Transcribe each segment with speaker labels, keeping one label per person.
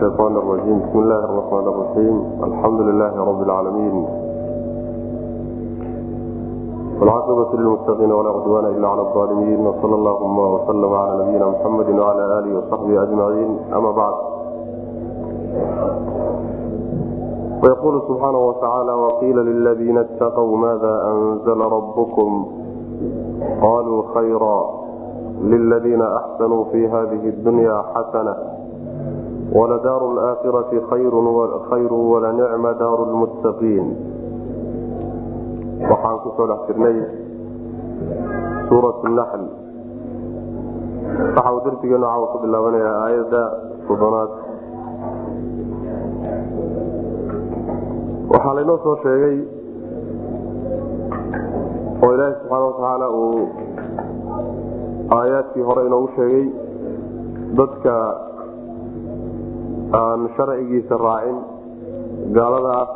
Speaker 1: الشيطان الرجيم بسم الله الرحمن الرحيم الحمد لله رب العالمين والعاقبة للمتقين ولا عدوان إلا على الظالمين وصلى اللهم وسلم على نبينا محمد وعلى آله وصحبه أجمعين أما بعد ويقول سبحانه وتعالى وقيل للذين اتقوا ماذا أنزل ربكم قالوا خيرا للذين أحسنوا في هذه الدنيا حسنة ولدار الآخرة خير ولنعم دار المتقين waxaan kusoo dhex jirnay suurat naxl waxa uu darsigeenu caawa ku bilaabanayaa aayadda soddonaad waxaa laynoo soo sheegay oo ilaahi subxaana watacaala uu aayaadkii hore inoogu sheegay dadka aan sharcigiisa raacin gaalada ah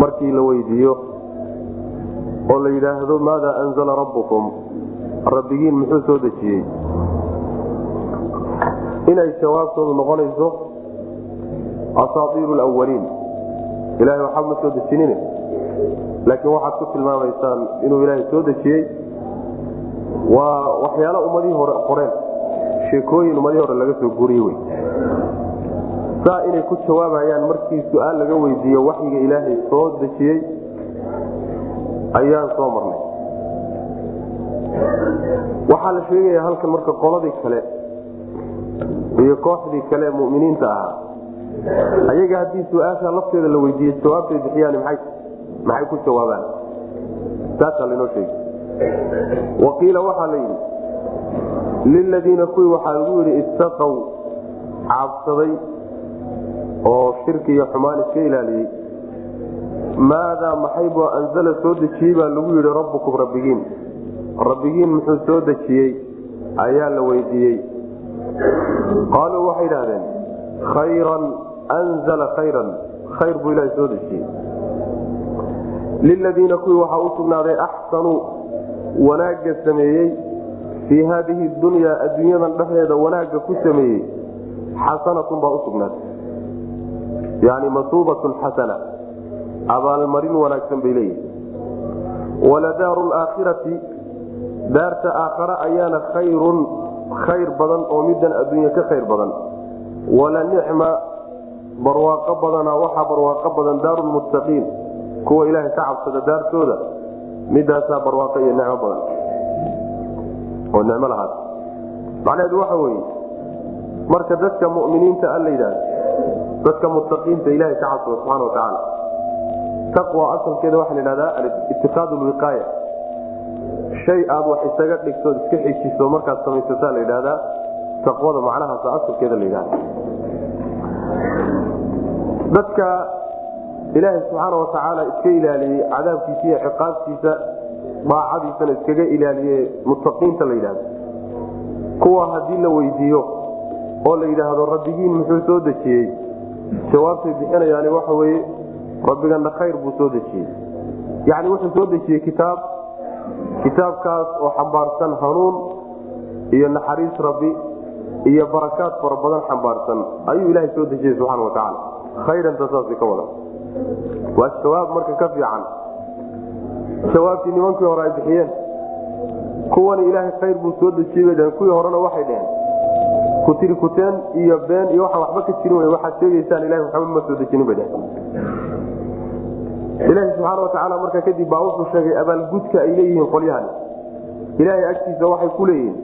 Speaker 1: markii la weydiiyo oo la yidhaahdo maada anzala rabbukum? Rabbigiin muxuu soo dejiyey. Inay jawaabtoodu noqonayso asaatiiru lwaliin ilahay waxba ma soo dejinin laakiin waxaad ku tilmaamaysaan inuu ilaahay soo dejiyey. Waa waxyaalo ummadihii hore qoreen sheekooyin ummadihii hore laga soo guriyey wey saa inay ku jawaabayaan markii su'aal laga weydiiyo waxyiga ilaahay soo dejiyey ayaan soo marnay. Waxaa la sheegaya halkan marka qoladii kale iyo kooxdii kale muminiinta ahaa. Ayaga haddii su'aasha lafteeda la weydiiye jawaabtay bixiyaan maxay ku jawaabaan? Saasaa lainoo sheegay. Waqiila waxaa la yidhi liladiina kuwii waxaa lagu yidhi istaqow caabsaday oo shirki iyo xumaan iska ilaaliyey. Maadaa maxaybu anzala soo dejiyey baa lagu yidhi rabbukum rabbigiin. Rabbigiin muxuu soo dejiyey ayaa la weydiiyey. Qaaluu waxay idhahdeen khayran anzala khayran. Khayr buu ilaaha soo dejiyey. Liladiina kuwii waxaa u sugnaaday axsanuu wanaagga sameeyey. Fii haadihi dunyaa adduunyadan dhexdeeda wanaagga ku sameeyey. Xasanatun baa u sugnaatay yani masuubatun xasana abaalmarin wanaagsan bay leeyihi waladaaru laakhirati daarta aakhare ayaana khayrun khayr badan oo midan adduunya ka khayr badan. Wala nicma barwaaqo badana waxaa barwaaqo badan daaru lmuttaqiin kuwa ilaahay ka cabsada daartooda midaasaa barwaaqo iyo nicmo badan. Oo nicmo lahaad. Macnaheedu waxa weeye marka dadka muminiinta a la yidhahdo dadka muttaqiinta ilahay ka cabsada subxana watacaala taqwa asalkeeda waxaa la yidhahdaa itiqaad lwiqaaya shay aad wax isaga dhigtood iska xejiso markaad samaysataa la yidhahdaa. Taqwada macnahaasa asalkeeda la yidhahda dadka ilaahay subxaana watacaala iska ilaaliyey cadaabkiisa iyo ciqaabtiisa daacadiisana iskaga ilaaliye muttaqiinta la yidhahdo. Kuwa haddii la weydiiyo oo la yidhaahdo rabbigiin muxuu soo dejiyey jawaabtay bixinayaani waxa weye rabbigana khayr buu soo dejiyey. Yacni wuxuu soo dejiyey kitaab kitaabkaas oo xambaarsan hanuun iyo naxariis rabbi iyo barakaad fara badan xambaarsan. Ayuu ilaahay soo dejiyey subxana wa tacaala. Khayranta saas ka wada waa jawaab marka ka fiican. Jawaabtii nimankii hore ay bixiyeen. Kuwani ilaahay khayr buu soo dejiyey kuwii horena waxay dheheen kuteen iyo been iyo waxaan waxba ka jirin w waxaad sheegaysaan ilahi waxba ma soo dejinin bay ilaahi subxaana watacaala markaa kadib baa wuxuu sheegay abaalgudka ay leeyihiin qolyahani ilaahay agtiisa waxay ku leeyihiin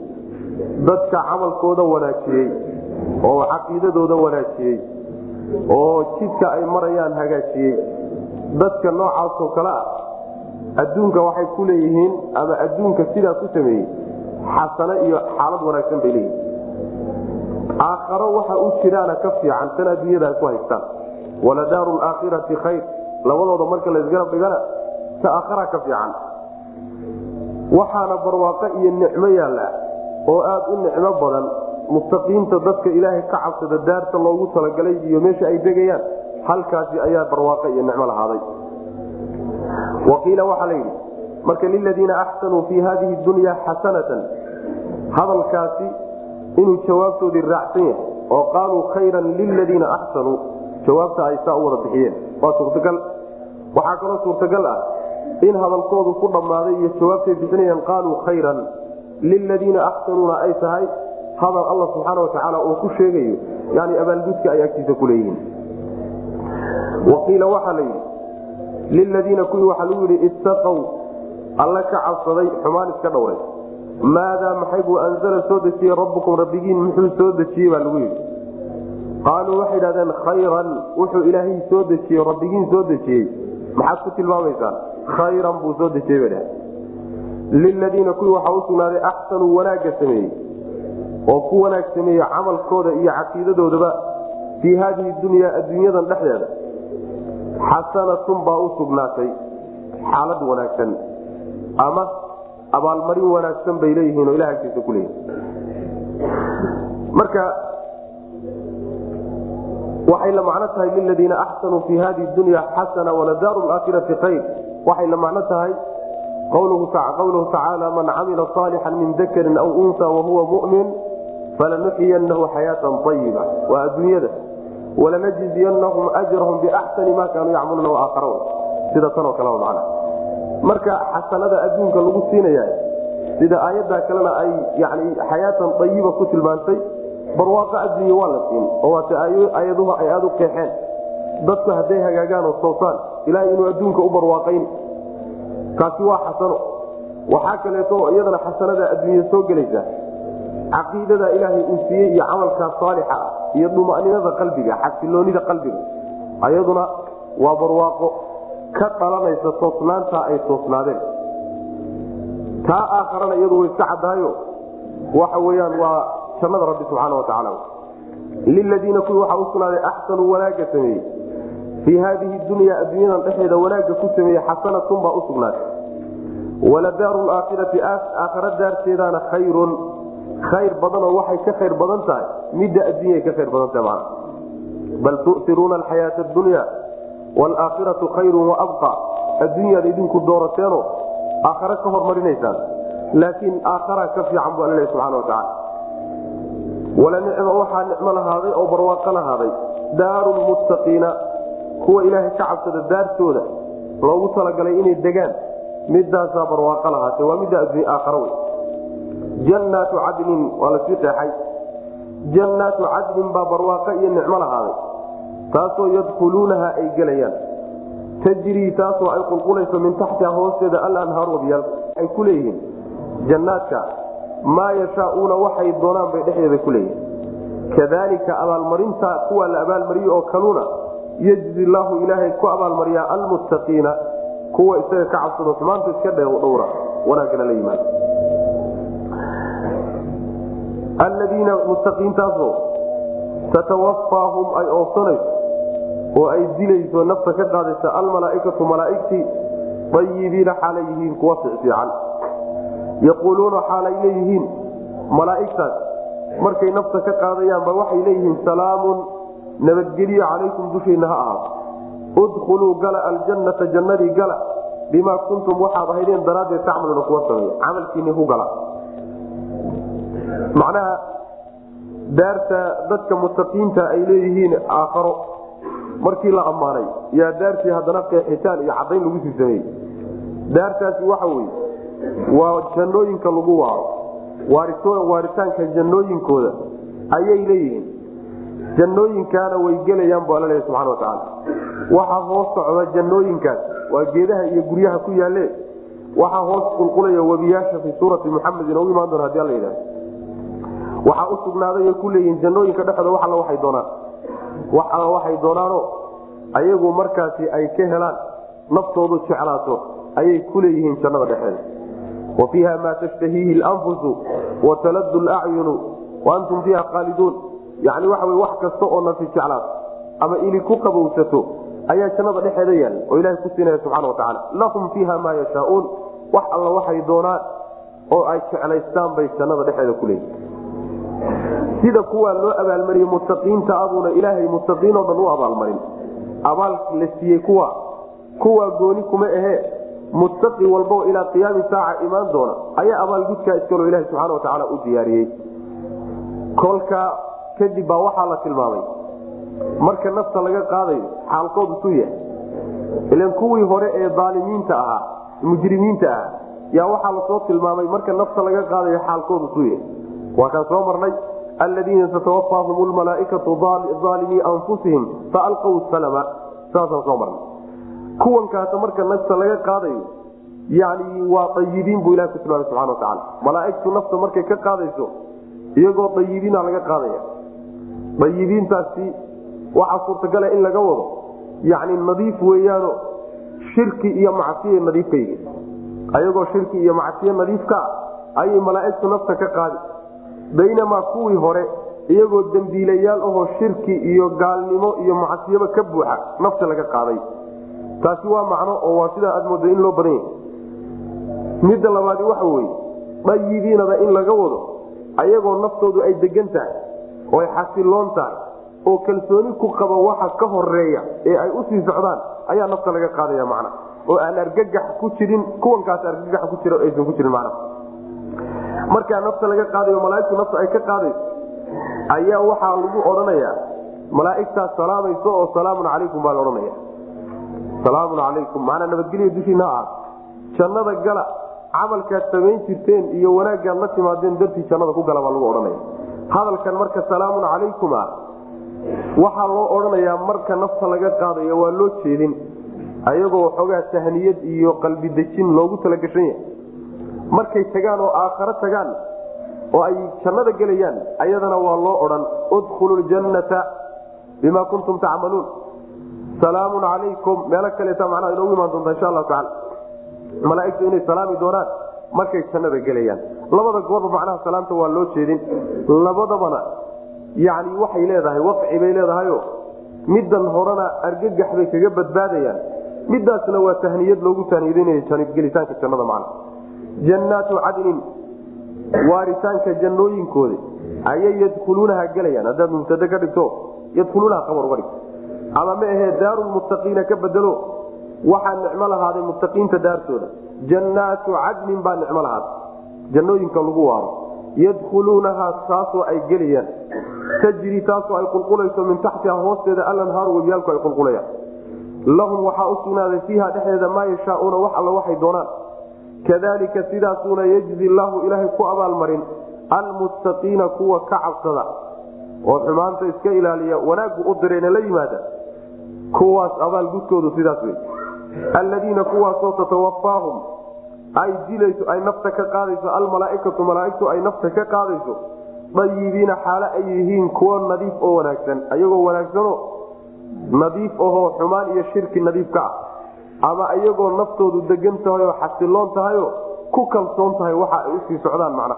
Speaker 1: dadka camalkooda wanaajiyey oo caqiidadooda wanaajiyey oo jidka ay marayaan hagaajiyey. Dadka noocaasoo kale ah adduunka waxay ku leeyihiin ama adduunka sidaa ku sameeyey xasano iyo xaalad wanaagsan bay leeyihiin aakharo waxa u jiraana ka fiican tan adduunyada ay ku haystaan. Waladaaru laakhirati khayr. Labadooda marka laysgarab dhigana ta aakhara ka fiican. Waxaana barwaaqo iyo nicmo yaalla oo aada u nicmo badan. Muttaqiinta dadka ilaahay ka cabsada daarta loogu talagalay iyo meesha ay degayaan halkaasi ayaa barwaaqo iyo nicmo lahaaday. Waqiila waxaa la yidhi marka liladiina axsanuu fii hadihi dunya xasanatan. Hadalkaasi inuu jawaabtoodii raacsan yahay oo qaaluu khayran liladiina axsanuu jawaabta ay saa u wada bixiyeen. Waa suurtagal. Waxaa kaloo suurtagal ah in hadalkoodu ku dhammaaday iyo jawaabtay bixinayaan qaaluu khayran liladiina axsanuuna ay tahay hadal alla subxaana watacaala uu ku sheegayo. Yani abaalgudka ay agtiisa ku leeyihiin. Waqiila waxaa la yidhi liladiina kuwii waxaa lagu yidhi ittaqow alla ka cabsaday xumaan iska dhowray maadaa maxay buu anzala soo dejiyey rabbukum rabbigiin muxuu soo dejiyey baa lagu yidhi qaaluu waxay idhahdeen khayran wuxuu ilaahay soo dejiyey rabbigiin soo dejiyey maxaad ku tilmaamaysaan khayran buu soo dejiyey bay liladiina kuwii waxaa u sugnaaday axsanuu wanaagga sameeyey oo ku wanaag sameeye camalkooda iyo caqiidadoodaba fii haadihi dunyaa adduunyadan dhexdeeda xasanatun baa u sugnaatay xaalad wanaagsan ama abaalmarin wanaagsan bay leeyihiin oo ilah agtiisa ku leeyihiin marka waxay la macno tahay liladiina axsanuu fii hadihi dunya xasana waladaaru aakhirati khayr. Waxay la macno tahay qawluhu tacaala man camila saalixan min dakarin aw unsa wahuwa mumin falanuxiyanahu xayaatan ayiba waa adduunyada. Walanajziyanahum ajrahum biaxsani ma kaanuu yacmaluuna waaakara sida tanoo kale man marka xasanada adduunka lagu siinaya sida aayaddaa kalena ay yani xayaatan ayiba ku tilmaantay barwaaqo adduunya waa la siin oo waata aayaduhu ay aada u qeexeen. Dadku hadday hagaagaan oo toosaan ilahay inuu adduunka u barwaaqayn. Kaasi waa xasano. Waxaa kaleeto iyadana xasanada adduunya soo gelaysa. Caqiidada ilaahay uu siiyey iyo camalkaa saalixa ah iyo dumaninada qalbiga xasiloonida qalbiga ayaduna waa barwaaqo ka dhalanaysa toosnaantaa ay toosnaadeen. Taa aakharana iyadu way iska caddaayo waxa weyaan waa jannada rabbi subxaana watacaala liladiina kuwii waxaa u sugnaaday axsanuu wanaagga sameeyey. Fii haadihi dunya adduunyadan dhexeeda wanaagga ku sameeyey xasanatun baa u sugnaatay waladaaru laakhirati aakhara daarteedaana khayrun. Khayr badanoo waxay ka khayr badan tahay midda adduunya ka khayr badan tahay mana bal tu'tiruuna alxayaata adunya waalaakhiratu khayrun waabqa adduunyaad idinku doorateeno aakhare ka hormarinaysaan laakiin aakhara ka fiican bu alla lehy subxana watacaala wala nicma waxaa nicmo lahaaday oo barwaaqo lahaaday daaru lmuttaqiina kuwa ilaahay ka cabsada daartooda loogu talagalay inay degaan. Midaasaa barwaaqo lahaatee waa midda adduunya aakhara wey jannaatu cadnin waa la sii qeexay. Jannaatu cadnin baa barwaaqo iyo nicmo lahaaday taasoo yadkhuluunaha ay gelayaan. Tajrii taasoo ay qulqulayso min taxtiha hoosteeda alanhaar wabiyaal ay ku leeyihiin jannaadka maa yashaauuna waxay doonaan bay dhexdeeda ku leeyihiin. Kadalika abaalmarinta kuwa la abaalmariye oo kaluna yejzi laahu ilaahay ku abaalmariyaa almuttaqiina kuwa isaga ka cabsado xumaanta iska dhowra wanaagana la yimaado. Aladiina muttaqiintaasoo tatawaffaahum ay oofsanayso oo ay dilayso nafta ka qaadaysa almalaaikatu malaaigtii ayibiina xaalay yihiin kuwa fiican. Yaquuluuna xaalay leeyihiin malaaigtaas markay nafta ka qaadayaanba waxay leeyihiin salaamun nabadgelyo calaykum dushiinna ha ahaato udkhuluu gala aljannata jannadii gala bimaa kuntum waxaad ahaydeen daraaddeed tacmaluuna kuwa sameeya camalkiinni ku macnaha daarta dadka mutaqiinta ay leeyihiin aakharo markii la ammaanay yaa daartii haddana qeexitaan iyo cadayn lagu sii sameeyey daartaasi waxa weye waa jannooyinka lagu waaro. Waaritaanka jannooyinkooda ayay leeyihiin. Jannooyinkaana way gelayaan bu alla subxana watacaala waxaa hoos socda jannooyinkaas waa geedaha iyo guryaha ku yaalle waxaa hoos qulqulaya webiyaasha fii suurati muxamedin ugu imaan doona hadi alla yidhahdo waxaa u sugnaaday ay ku leeyihiin jannooyinka dhexooda wax alla waxay doonaan wax alla waxay doonaano ayagu markaasi ay ka helaan naftoodu jeclaato ayay ku leeyihiin jannada dhexeeda wa fiiha maa tashtahiihi lanfusu wa taladu lacyunu wa antum fiiha qaaliduun yani waxa wy wax kasta oo nafi jeclaato ama ili ku qabowsato ayaa jannada dhexeeda yaalla oo ilahay ku siinaya subxana wa tacala lahum fiiha maa yashaauun. Wax alla waxay doonaan oo ay jeclaystaan bay jannada dhexeeda ku leeyihiin sida kuwaa loo abaalmariyey mutaqiinta abuuna ilaahay mutaqiinoo dhan u abaalmarin. Abaal la siiyey kuwa kuwaa gooni kuma ahee muttaqi walbao ilaa qiyaami saaca imaan doona. Ayaa abaalgudkaa iskaloo ilaha subxana watacaala u diyaariyey. Kolka kadib baa waxaa la tilmaamay. Marka nafta laga qaadayo xaalkoodu suu yahay ilan kuwii hore ee aalimiinta ahaa mujrimiinta ah yaa waxaa la soo tilmaamay marka nafta laga qaadayo xaalkoodu suu yahay waa kaan soo marnay aladiina tatawaffaahum lmalaaikatu aalimii anfusihim faalqaw salama. Saasaan soo marnay. Kuwankaas marka nafta laga qaadayo yani waa ayibiin buu ilahi ku tilmaamay subana watacaala malaaigtu nafta markay ka qaadayso iyagoo ayibiina laga qaadaya. Ayibiintaasi waxaa suurtagala in laga wado yani nadiif weeyaano shirki iyo macsiya nadiif ka yihiin ayagoo shirki iyo macsiye nadiifka ah ayay malaaigtu nafta ka qaadi baynamaa kuwii hore iyagoo dembiilayaal ahoo shirki iyo gaalnimo iyo macsiyaba ka buuxa nafta laga qaaday. Taasi waa macno oo waa sidaa aad mooda in loo badan yahay. Midda labaadi waxa weye dayibiinada in laga wado ayagoo naftoodu ay degan tahay oo ay xasiloon tahay oo kalsooni ku qaba waxa ka horreeya ee ay u sii socdaan ayaa nafta laga qaadaya macna. Oo aan argagax ku jirin kuwankaas argagax ku jira aysan ku jirin macna markaa nafta laga qaadayo malaaigtu nafta ay ka qaadayso ayaa waxaa lagu odhanayaa malaaigtaas salaamayso oo salaamun calaykum baa la odhanaya salaamun calaykum macnaa nabadgelya dushiina ha jannada gala camalkaad samayn jirteen iyo wanaaggaad la timaadeen dartii jannada ku gala baa lagu odhanaya hadalkan marka salaamun calaykum ah waxaa loo odhanayaa marka nafta laga qaadayo waa loo jeedin ayagoo xoogaa tahniyad iyo qalbi dejin loogu talagashan yahay markay tagaan oo aakharo tagaan oo ay jannada gelayaan ayadana waa loo odhan udkhulu ljannata bima kuntum tacmaluun salaamun calaykum meelo kaleeta macnaha inoogu imaan doonta insha allahu tacala malaaigtu inay salaami doonaan markay jannada gelayaan. Labada goorba macnaha salaamta waa loo jeedin. Labadabana yani waxay leedahay waqci bay leedahayo middan horena argagax bay kaga badbaadayaan. Midaasna waa tahniyad loogu tahniyadinaya gelitaanka jannada macna jannaatu cadnin waaritaanka jannooyinkooda ayay yadkhuluunaha gelayaan haddaad mubtade ka dhigto yadkhuluunaha qabar uga dhigto ama ma ahee daarulmuttaqiina ka bedelo waxaa nicmo lahaaday muttaqiinta daartooda jannaatu cadnin baa nicmo lahaaday jannooyinka lagu waaro yadkhuluunahaa taasoo ay gelayaan tajri taasoo ay qulqulayso min taxtiha hoosteeda alanhaaru webiyaalku ay qulqulayaan lahum waxaa u sugnaaday fiiha dhexdeeda maa yashaauuna wax alla waxay doonaan kadalika sidaasuuna yejzi llaahu ilaahay ku abaalmarin almuttaqiina kuwa ka cabsada. Oo xumaanta iska ilaaliya wanaaggu u direena la yimaada. Kuwaas abaalgudkoodu sidaas wey alladiina kuwaasoo tatawaffaahum ay dilayso ay nafta ka qaadayso almalaaikatu malaaigtu ay nafta ka qaadayso dayibiina xaalo ay yihiin kuwo nadiif oo wanaagsan. Ayagoo wanaagsano nadiif ahoo xumaan iyo shirki nadiif ka ah ama iyagoo naftoodu degan tahay oo xasiloon tahayo ku kalsoon tahay waxa ay u sii socdaan macna.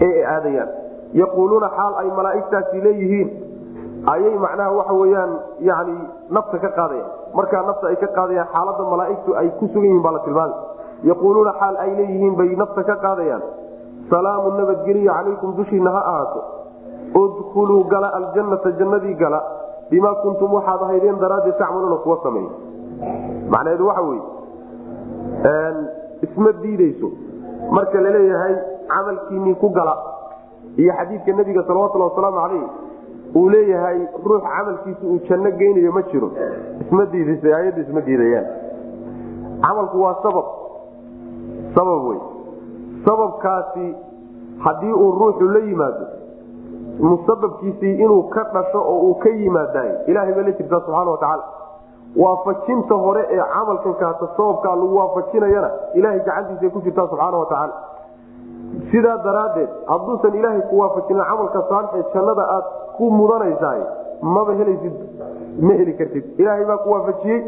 Speaker 1: Ee ay aadayaan. Yaquuluuna xaal ay malaaigtaasi leeyihiin. Ayay macnaha waxa weyaan yani nafta ka qaadayaan. Markaa nafta ay ka qaadayaan xaalada malaaigtu ay ku sugan yihiin baa la tilmaamay. Yaquuluuna xaal ay leeyihiin bay nafta ka qaadayaan. Salaamu nabadgeliya calaykum dushiina ha ahaato. Udkhuluu gala aljannata jannadii gala. Bimaa kuntum waxaad ahaydeen daraaddeed tacmaluuna kuwa sameeya macnaheedu waxa weye isma diideyso marka la leeyahay camalkiinii ku gala iyo xadiidka nabiga salawatulli wasalaamu calayh uu leeyahay ruux camalkiisa uu janno geynayo ma jiro. Isma diidaysa aayadda isma diidayaan. Camalku waa sabab. Sabab wey sababkaasi haddii uu ruuxu la yimaado musababkiisii inuu ka dhasho oo uu ka yimaadaay ilahay bay la jirtaa subxana watacaala waafajinta hore ee camalkan kaata sababkaa lagu waafajinayana ilahay gacantiisa ku jirtaa subxaana watacaala sidaa daraaddeed hadduusan ilaahay ku waafajinin camalka saalixee jannada aad ku mudanaysaay maba helaysid ma heli kartid. Ilaahay baa ku waafajiyey.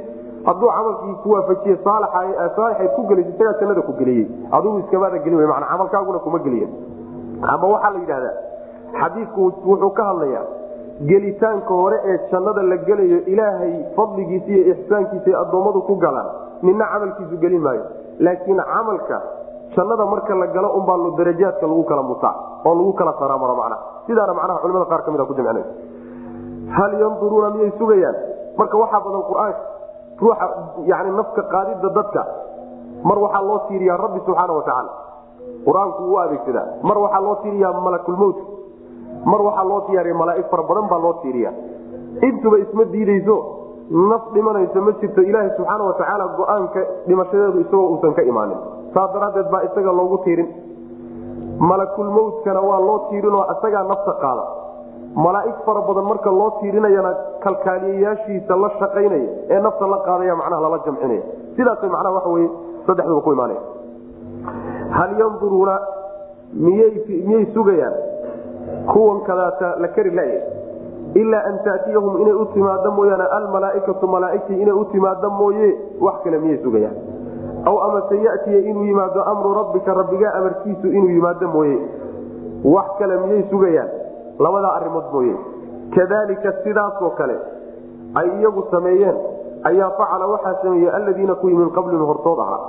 Speaker 1: Hadduu camalkii ku waafajiye saalixayd ku gelaysa isagaa jannada ku geliyey. Adigu iskamaada gelin mana camalkaaguna kuma geliya ama waxaa la yidhahdaa xadiidku wuxuu ka hadlayaa gelitaanka hore ee jannada la gelayo ilaahay fadligiisa iyo ixsaankiisa ay addoommadu ku galaan. Nina camalkiisu gelin maayo. Laakiin camalka jannada marka la galo unbaa lo darajaadka lagu kala mutaa oo lagu kala saraamaro macnaha sidaana macnaha culimada qaar ka mid a ku jamcinay hal yanduruuna miyay sugayaan? Marka waxaa badan qur'aanka ruuxa yani nafka qaadidda dadka mar waxaa loo tiiriyaa rabbi subxaana watacaala qur'aanku uu adeegsadaa. Mar waxaa loo tiiriyaa malakulmowt mar waxaa loo diyaariya malaaig fara badan baa loo tiiriya intuba isma diideyso naf dhimanaysa ma jirto ilaaha subxaana watacaala go'aanka dhimashadeedu isagoo uusan ka imaanin. Saas daraaddeed baa isaga loogu tiirin. Malakulmowtkana waa loo tiirinoo isagaa nafta qaada. Malaaig fara badan marka loo tiirinayana kalkaaliyayaashiisa la shaqaynaya ee nafta la qaadaya macnaha lala jamcinaya. Sidaas macnaha waxa weye saddexduba ku imaanaya hal yanduruuna miyay sugayaan kuwan kadaata la kari laya ilaa an taatiyahum inay u timaado mooyaane almalaaikatu malaaigtii inay u timaado mooye wax kale miyay sugayaan. Aw amase yatiya inuu yimaado amru rabbika rabbigaa amarkiisu inuu yimaado mooye wax kale miyay sugayaan. Labadaa arimood mooye. Kadalika sidaasoo kale ay iyagu sameeyeen ayaa facala waxaa sameeyey aladiina kuwii min qablihim hortood ahaa.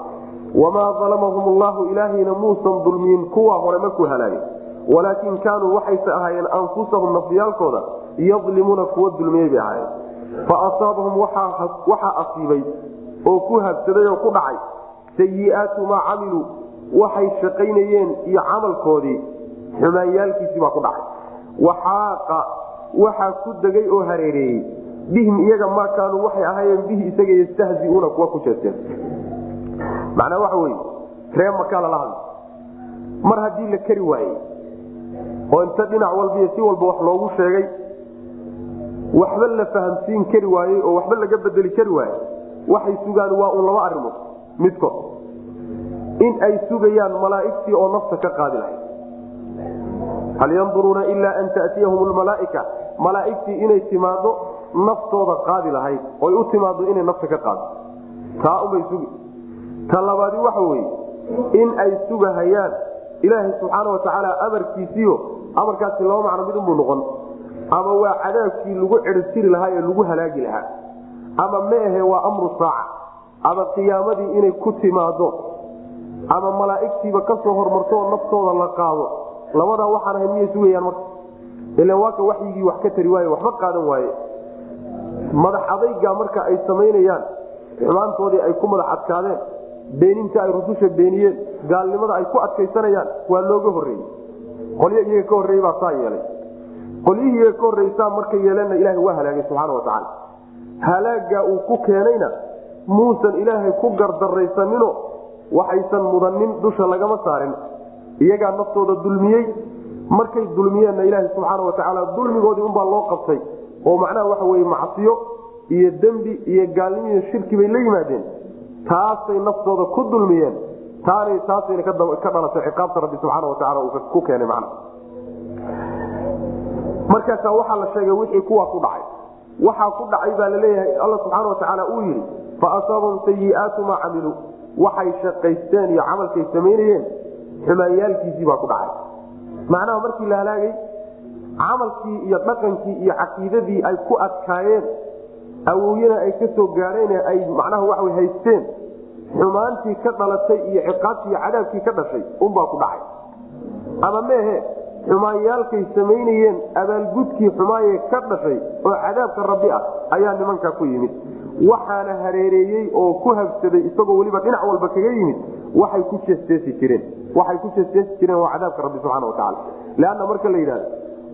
Speaker 1: Wamaa dalamahum llahu ilaahayna muusan dulmiyin kuwa hore makuu halaagay walaakin kaanuu waxayse ahaayeen anfusahum nafyaalkooda yadlimuuna kuwa dulmiyey bay ahaayeen. Fa asaabahum waxaa asiibay oo ku habsaday oo ku dhacay sayiaatu maa camiluu waxay shaqaynayeen iyo camalkoodii xumaanyaalkiisii baa ku dhacay. Waxaaqa waxaa ku degay oo hareereeyey. Bihim iyaga maa kaanuu waxay ahaayeen bihi isaga yastahziuuna kuwa ku jeesteen macnaa waxa wey ree makaa lala hadla mar haddii la keri waayey oo inta dhinac walbiyo si walba wax loogu sheegay waxba la fahamsiin kari waayey oo waxba laga bedeli kari waayey. Waxay sugaan waa un laba arimood midkood in ay sugayaan malaaigtii oo nafta ka qaadi lahayd. Hal yanduruuna ilaa an tatiyahum lmalaaika malaaigtii inay timaado naftooda qaadi lahayd. Oy u timaado inay nafta ka qaado taa unbay sugi. Ta labaadi waxa weye in ay sugahayaan. Ilaahay subxaana watacaala amarkiisiio amarkaasi laba macno mid unbuu noqon. Ama waa cadaabkii lagu ciribtiri lahaa ee lagu halaagi lahaa. Ama meahe waa amru saaca. Ama qiyaamadii inay ku timaado ama malaaigtiiba ka soo hormartoo naftooda la qaado. Labadaa waxaan ahay miyay sugayaan marka. Ila waaka waxyigii wax ka tari waaye waxba qaadan waaye. Madax adayga marka ay samaynayaan xumaantoodii ay ku madax adkaadeen beeninta ay rususha beeniyeen gaalnimada ay ku adkaysanayaan waa looga horreeyey qolyo iyaga ka horreeyey baa saa yeelay. Qolyihii iyaga ka horreysaa markay yeeleenna ilahay waa halaagay subxaana watacaala halaaga uu ku keenayna muusan ilaahay ku gardaraysanino waxaysan mudanin dusha lagama saarin. Iyagaa naftooda dulmiyey markay dulmiyeenna ilaaha subxaana watacaala dulmigoodii unbaa loo qabtay. Oo macnaha waxa weye macsiyo iyo dembi iyo gaalnimo iyo shirki bay la yimaadeen. Taasay naftooda ku dulmiyeen taanay taasayna ka dhalatay ciqaabta rabbi subxaana watacaala uu ku keenay macna markaasaa waxaa la sheegay wixii kuwaa ku dhacay. Waxaa ku dhacay baa la leeyahay alla subxaana watacaala uu yidhi fa asaabahum sayiaatu maa camiluu waxay shaqaysteen iyo camalkay samaynayeen xumaanyaalkiisii baa ku dhacay. Macnaha markii la halaagay camalkii iyo dhaqankii iyo caqiidadii ay ku adkaayeen awowyana ay ka soo gaadheen ay macnaha waxa haysteen xumaantii ka dhalatay iyo ciqaabtii cadaabkii ka dhashay unbaa ku dhacay. Ama meehe xumaanyaalkay samaynayeen abaalgudkii xumaaye ka dhashay oo cadaabka rabbi ah ayaa nimankaa ku yimid. Waxaana hareereeyey oo ku habsaday isagoo weliba dhinac walba kaga yimid. Waxay ku jeesteesi jireen. Waxay ku jeesteesi jireen waa cadaabka rabbi subxana watacaala leanna marka la yidhahdo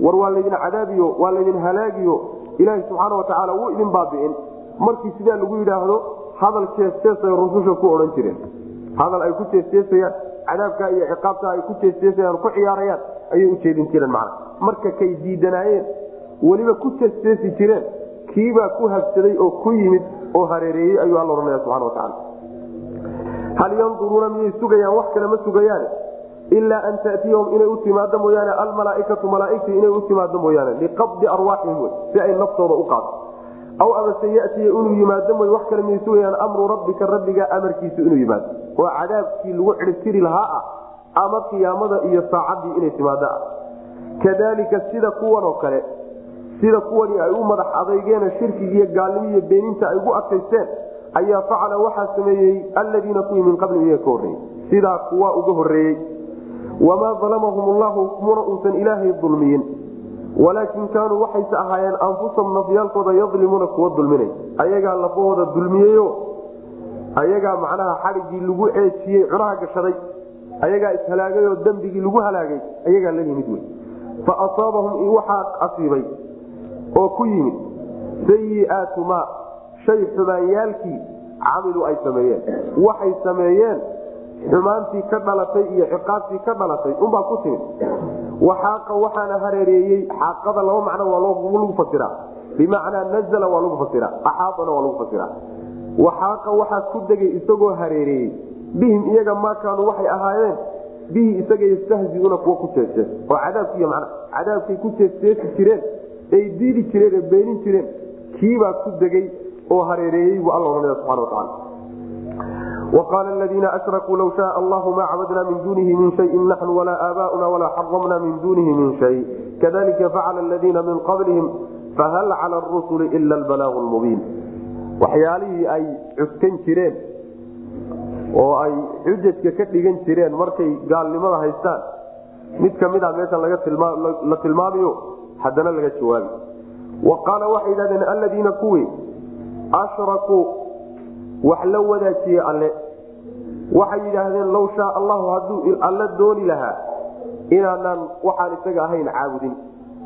Speaker 1: war waa laydin cadaabiyo waa laydin halaagiyo ilaahi subxaana watacaala wuu idin baabi'in. Markii sidaa lagu yidhaahdo hadal jeesteesay rususha ku odhan jireen. Hadal ay ku jeesteesayaan cadaabka iyo ciqaabta ay ku jeesteesayaan ku ciyaarayaan ayay ujeedin jireen macna. Marka kay diidanaayeen weliba ku jeesteesi jireen kiibaa ku habsaday oo ku yimid oo hareereeyey ayuu alla ohanaya subana watacaala hal yanduruuna miyay sugayaan? Wax kale ma sugayaane. Ilaa an tatiyahum inay u timaado mooyaane almalaaikatu malaaigtii inay u timaado mooyaane liqabdi arwaaxihim si ay naftooda u qaado aw amase yatiya inuu yimaado moy wax kale miyay sugayaan amru rabbika rabbiga amarkiisu inuu yimaado. Oo cadaabkii lagu ciribtiri lahaa ah ama qiyaamada iyo saacaddii inay timaado ah kadalika sida kuwan oo kale sida kuwani ay u madax adaygeene shirkigiiyo gaalnimo iyo beeninta ay ugu adkaysteen ayaa facala waxaa sameeyey aladiina kuwii min qablihim iyaga ka horreeyey. Sidaa kuwa uga horreeyey. Wamaa dalamahum llahu muna uusan ilaahay dulmiyin walaakin kaanuu waxayse ahaayeen anfusahum nafyaalkooda yadlimuuna kuwa dulminay. Ayagaa lafahooda dulmiyeyo ayagaa macnaha xadhiggii lagu ceejiyey cunaha gashaday. Ayagaa ishalaagay oo dembigii lagu halaagay. Ayagaa la yimid wey. Fa asaabahum waxaa asiibay oo ku yimid sayiaatu maa shay xumaanyaalkii camiluu ay sameeyeen. Waxay sameeyeen xumaantii ka dhalatay iyo ciqaabtii ka dhalatay. Unbaa ku timid waxaaqa waxaana hareereeyey xaaqada laba macno waa lagu fasiraa bimacnaa nazla waa lagu fasiraa axaadana waa lagu fasiraa waxaaqa waxaa ku degay isagoo hareereeyey bihim iyaga maa kaanuu waxay ahaayeen bihi isaga yastahziuuna kuwa ku jeesjees oo cadaabkiiy man cadaabkay ku jeesjeesi jireen ay diidi jireen ee beenin jireen kiibaa ku degay oo hareereeyey buu alla ohanaya subana wataala waqaala aladiina ashrakuu law shaaa allahu maa cabadna min duunihi min shayin naxnu walaa aabaa'una walaa xaramna min duunihi min shay kadalika facala aladiina min qablihim fahal cala arusuli ila albalaagu lmubiin waxyaalihii ay cuskan jireen oo ay xujajka ka dhigan jireen markay gaalnimada haystaan mid ka mid a meeshan la tilmaamayo haddana laga jawaabi wa qaala waxay yidhahdeen aladiina kuwii ashrakuu wax la wadaajiyey alle. Waxay yidhaahdeen low shaa allahu hadduu alle dooni lahaa inaanaan waxaan isaga ahayn caabudin.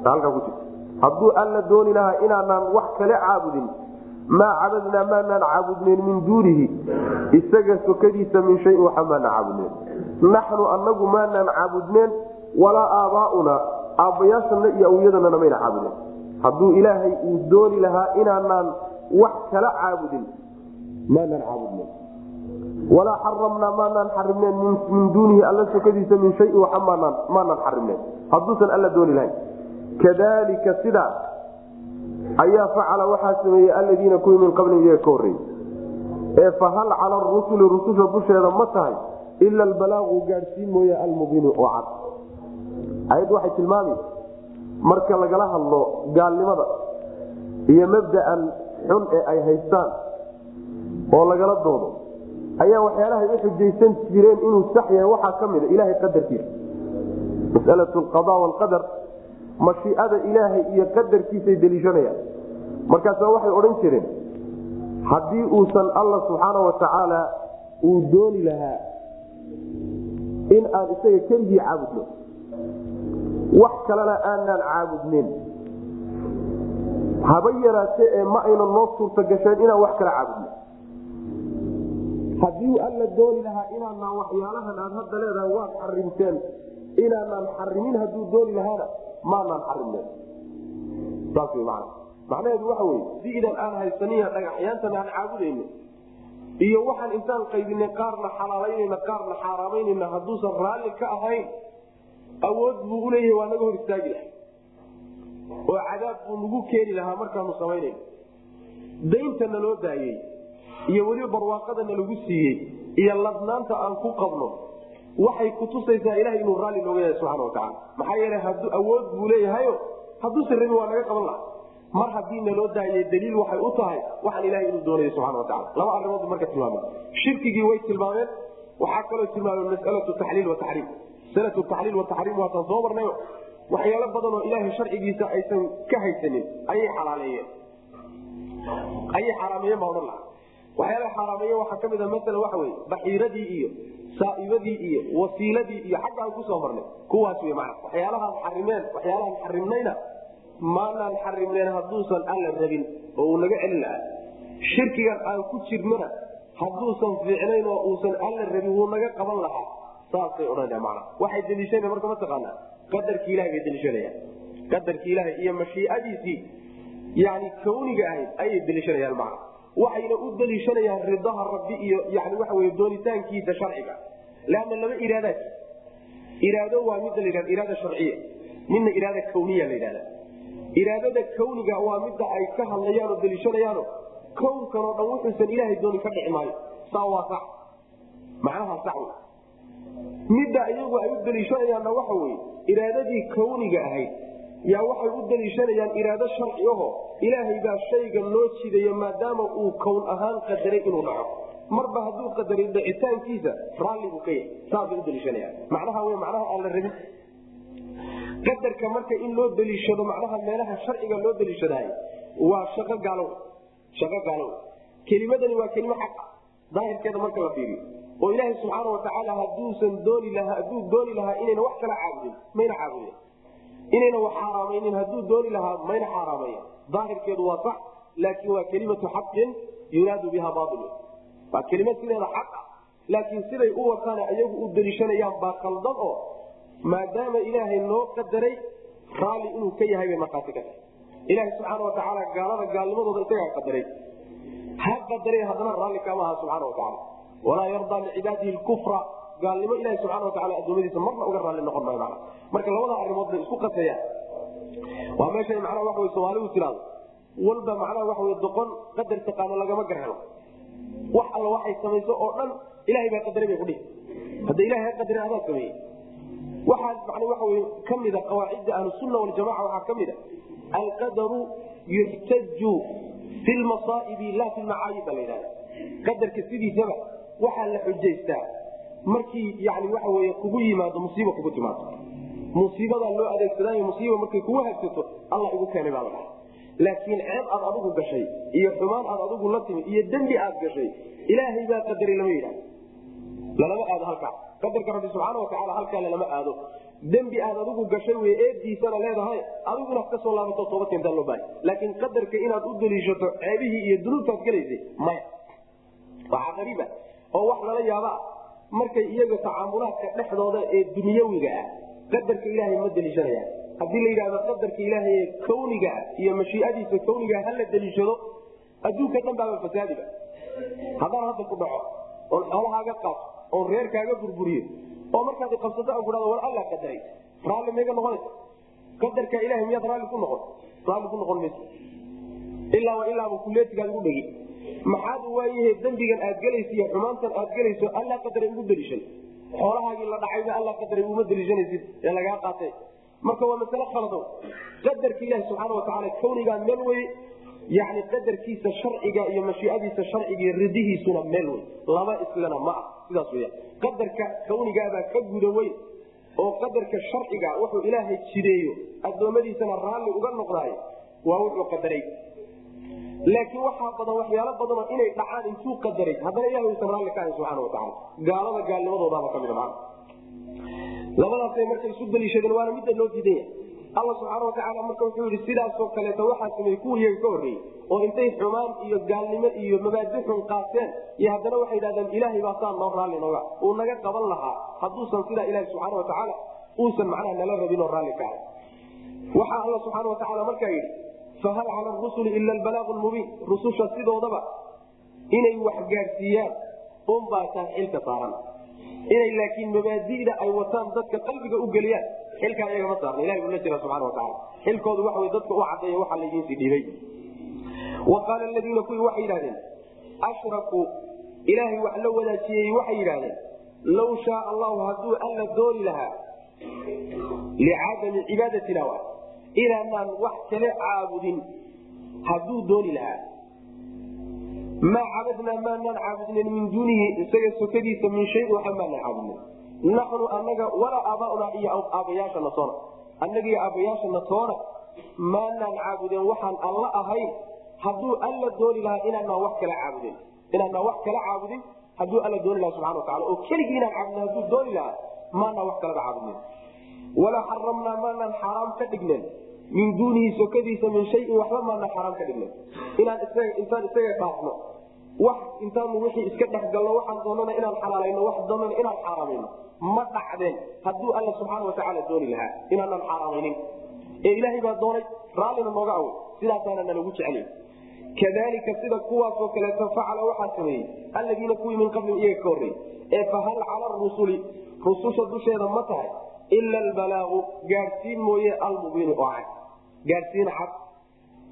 Speaker 1: Halkaa ku jirta hadduu alla dooni lahaa inaanaan wax kale caabudin. Maa cabadnaa maanaan caabudnayn min duunihi. Isaga sokadiisa min shayin waxa maanaan caabudnayn. Naxnu anagu maanaan caabudneen walaa aabaauna aabbayaashana iyo awyadanana mayna caabudeen hadduu ilaahay uu dooni lahaa inaanaan wax kala caabudin maanaan caabudnayn walaa xaramnaa maanaan xarimneen min duunihi alla sokadiisa min shayin waxa maanaan xarimneen hadduusan alla dooni lahayn kadalika sidaas ayaa facala waxaa sameeyey aladiina kuwii min qablihim iyaga ka horreeyey ee fahal cala arusuli rususha dusheeda ma tahay ila albalaaqu gaadhsiin mooye almubiinu oo cad ayaddu waxay tilmaami marka lagala hadlo gaalnimada iyo mabda'an xun ee ay haystaan oo lagala doodo. Ayaa waxyaalahay u xujaysan jireen inuu sax yahay waxaa ka mida ilaahay qadarkiisa. Masalatu alqada waalqadar mashiicada ilaahay iyo qadarkiisay deliishanayaan markaasa waxay odhan jireen haddii uusan alla subxaana wa tacaala uu dooni lahaa in aan isaga keligii caabudno wax kalena aanaan caabudneyn haba yaraate ee ma ayna noo suurta gasheen inaan wax kala caabudno haddii alla dooni lahaa inaanaan waxyaalahan aad hadda leedahay waad xarimteen inaanaan xarimin hadduu dooni lahaana maanaan xarimnen macnaheedu waxa wey diidan aan haysaniya dhagaxyaantan aan caabudayno iyo waxaan intaan qaybinay qaarna xalaalaynayna qaarna xaaraamaynayna hadduusan raalli ka ahayn awood buu uleeyahay waa naga hor istaagi lahay oo cadaab buu nagu keeni lahaa markaanu samaynayno daynta naloo daayey iyo weliba barwaaqada nalagu siiyey iyo ladnaanta aan ku qabno waxay kutusaysaa ilaha inuu raalli nooga yahay subana wataala maxaa yeele hadu awood buu leeyahayo hadduusan rabin waa naga qaban laha mar haddii naloo daayay daliil waxay u tahay waxaan ilahay inuu doonayo subana wataala laba arimood marka tilmaameen shirkigii way tilmaameen waxaa kaloo tilmaameen masalatu taxliil wataxriim masalatu taxliil wataxriim waataan soo marnayo waxyaalo badan oo ilaahay sharcigiisa aysan ka haysanin ayay xalaaleeyeen. Ayay xaaraameeyeen baa odhan laha waxyaalaha xaaraameeye waxaa ka mid a maala waxa wey baxiiradii iyo saaibadii iyo wasiiladii iyo xagga aan ku soo marnay. Kuwaas w waxyaalahaan xarimeen waxyaalahaan xarimnayna maanaan xarimneen hadduusan alla rabin oo uu naga celin lahaa. Shirkigan aan ku jirnona hadduusan fiicnayn oo uusan alla rabin wuu naga qaban lahaa. Saasay odhanaa man waxay deliishana marka mataqaanaa qadarki ilahay bay deliishanayaan. Qadarki ilahay iyo mashiicadiisii yani kawniga ahayd ayay deliishanayaan macna waxayna u daliishanayaan ridaha rabbi iyo yani wey doonitaankiisa sharciga. Leanna laba iraadaad iraado waa midda la iraada sharciya. Midna iraada kawniya la yidhahda iraadada kawniga waa midda ay ka hadlayaan daliishanayaano kownkan oo dhan wuxuusan ilaahay dooni ka dhici maayo. Saa waa sax macnaha sax wey. Midda iyagu ay u daliishanayaanna waxa weye iraadadii kawniga ahayd yaa waxay u daliishanayaan iraado sharci aho ilaahay baa shayga loo jidayo maadaama uu kown ahaan qadaray inuu dhaco. Marba hadduu qadaray dhicitaankiisa raalli buu ka yahay saasay u daliishanayaan. Macnaha w macnaha aan la rabin. Qadarka marka in loo daliishado macnaha meelaha sharciga loo daliishadahay waa shaqo gaalow. Shaqo gaalow. Kelimadani waa kelimo xaq. Ah daahirkeeda marka la fiiriyo. Oo ilaahay subxaana watacaala haduusan dooni lahaa hadduu dooni lahaa inayna wax kala caabudin mayna caabudin inayna wax xaaraamaynin hadduu dooni lahaa mayna xaaraamaya daahirkeedu waa sax laakiin waa kelimatu xaqin yuraadu biha bail waa kelimad sideeda xaq ah laakiin siday u wataana iyagu u daliishanayaan baa qaldan oo maadaama ilaahay noo qadaray raalli inuu ka yahay bay markhaati ka tahay. Ilaahay subxaana watacaala gaalada gaalnimadooda isagaa qadaray. Ha qadaray haddana raalli kama aha subxaana watacaala walaa yardaa licibaadihi lkufra gaalnimo ilahi subxana wataala adoomadiisa marna uga raalli noqon maayo mana marka labada arrimood bay isku qasayaan waa meeshay macnaha waxa wey soomaaligu tiraado walba macnaha waxa wey doqon qadar taqaano lagama garhelo wax alla waxay samayso oo dhan ilahay baa qadaray bay kudhihi hadda ilahay ha qadaray adaa sameeyey. Waxaa man waxa wey ka mida qawaacidda ahlusunna waljamaca waxaa ka mida alqadaru yuxtaju fi lmasaa'ibi laa fi lmacaayib ba la yidhahda qadarka sidiisaba waxaa la xujaystaa markii yani waxa wey kugu yimaado musiiba kugu timaado. Musiibadaa loo adeegsadaayo musiiba markay kugu hagsato alla igu keenay baa la dhaha laakiin ceeb aad adigu gashay iyo xumaan aad adigu la timi iyo dembi aad gashay ilaahay baa qadaray lama yidhahdo lalama aado halkaa. Qadarka rabbi subxaana watacaala halkaa lalama aado. Dembi aad adigu gashay wey eebdiisana leedahay adigu inaad laabato toobad keentaa loo bahay laakiin qadarka inaad u daliishato ceebihii iyo dunuubtaad galaysay maya. Waxaa qariiba oo wax lala yaaba markay iyaga tacaamulaadka dhexdooda ee dunyawiga ah qadarka ilaahay ma daliishanayaan. Haddii la yidhahdo qadarka ilaahay ee kawniga ah iyo mashiiadiisa kawnigaa hala daliishado adduunka dhan baaba fasaadiba haddaan hadda ku dhaco oon xoolahaaga qaato oon reerkaaga burburiyo oo markaad qabsato aan kuhado war alla qadaray raalli mayga noqonaysa qadarka ilahay miyaad raalli ku noqon raalli ku noqon mayso. Ilaaba ilaaba kuleetigaad ugu dhegi maxaad waayahe dembigan aad gelaysa iyo xumaantan aad gelayso alla qadaray ugu daliishan xoolahaagii la dhacayba alla qadaray uma daliishanaysid ee lagaa qaatay. Marka waa masale khalado qadarka ilahi subxaana watacaala kawnigaa meel wey yani qadarkiisa sharciga iyo mashiiadiisa sharciga ridihiisuna meel wey laba islana ma ah sidaas weya qadarka kawnigaabaa ka guda weyn oo qadarka sharciga wuxuu ilaahay jideeyo addoommadiisana raalli uga noqdaayo waa wuxuu qadaray laakiin waxaa badan waxyaalo badanoo inay dhacaan intuu qadaray haddana ilahay uusan raalli ka ahayn subxana watacaala gaalada gaalnimadoodaaba ka mida maana labadaasay marka isu daliishadeen waana midda loo diidanya alla subxaana watacaala marka wuxuu yidhi sidaasoo kaleeto waxaa sameeyey kuwa iyaga ka horreeyey oo intay xumaan iyo gaalnimo iyo mabaadi xun qaateen iyo haddana waxay yidhahdeen ilaahay baa saa noo raalli nooga. Uu naga qaban lahaa hadduusan sidaa ilahi subxaana watacaala uusan macnaha nala rabin oo raalli ka ahay. Waxaa alla subxaana watacaala markaa yidhi fahal cala rusuli ila albalaaqu lmubiin rususha sidoodaba inay wax gaadhsiiyaan unbaa taa xilka saaran. Inay laakiin mabaadida ay wataan dadka qalbiga u geliyaan xilkaa iyagama saarna. Ilahi buu la jira subxana watacaala xilkoodu waxa dadka u cadeeya waxaa laydiinsii dhiibay. Wa qaala aladiina kuwii waxay yidhahdeen ashrakuu ilaahay wax la wadaajiyey waxay yidhahdeen law shaa allahu hadduu alla dooni lahaa licadami cibaadatina wa inaanaan wax kale caabudin. Hadduu dooni lahaa. Maa cabadnaa maanaan caabudnen min duunihi isaga sokadiisa min shayin waxa maanaan caabudnen naxnu anaga walaa aabaaunaa iyo aabbayaashana toona. Annaga iyo aabbayaashana toona maanaan caabudeen waxaan alla ahayn hadduu alla dooni lahaa inaanaan wax kala caabudin. Inaanaan wax kala caabudin hadduu alla dooni lahaa subxana watacala oo keligii inaan caabudna hadduu dooni lahaa maanaan wax kalaba caabudnen walaa xaramnaa maanaan xaaraam ka dhignen min duunihi sokadiisa min shayin waxba maanaan xaaraam ka isaga intaan isaga dhaafno. Wax intaanu wixii iska dhexgalno waxaan doonana inaan xalaalayno wax doonana inaan xaaraamayno ma dhacdeen. Hadduu alla subxaana watacaala dooni lahaa inaanaan xaaraamaynin ee ilaahay baa doonay raallina nooga awoy sidaasaana nalagu jeceliy kadalika sida kuwaasoo kaleeto facala waxaa sameeyey. Alladiina kuwii min qablihim iyaga ka horreeyey. Ee fahal cala rusuli rususha dusheeda ma tahay ila albalaaqu gaadhsiin mooye almubiinu oo cad gaadhsiin cad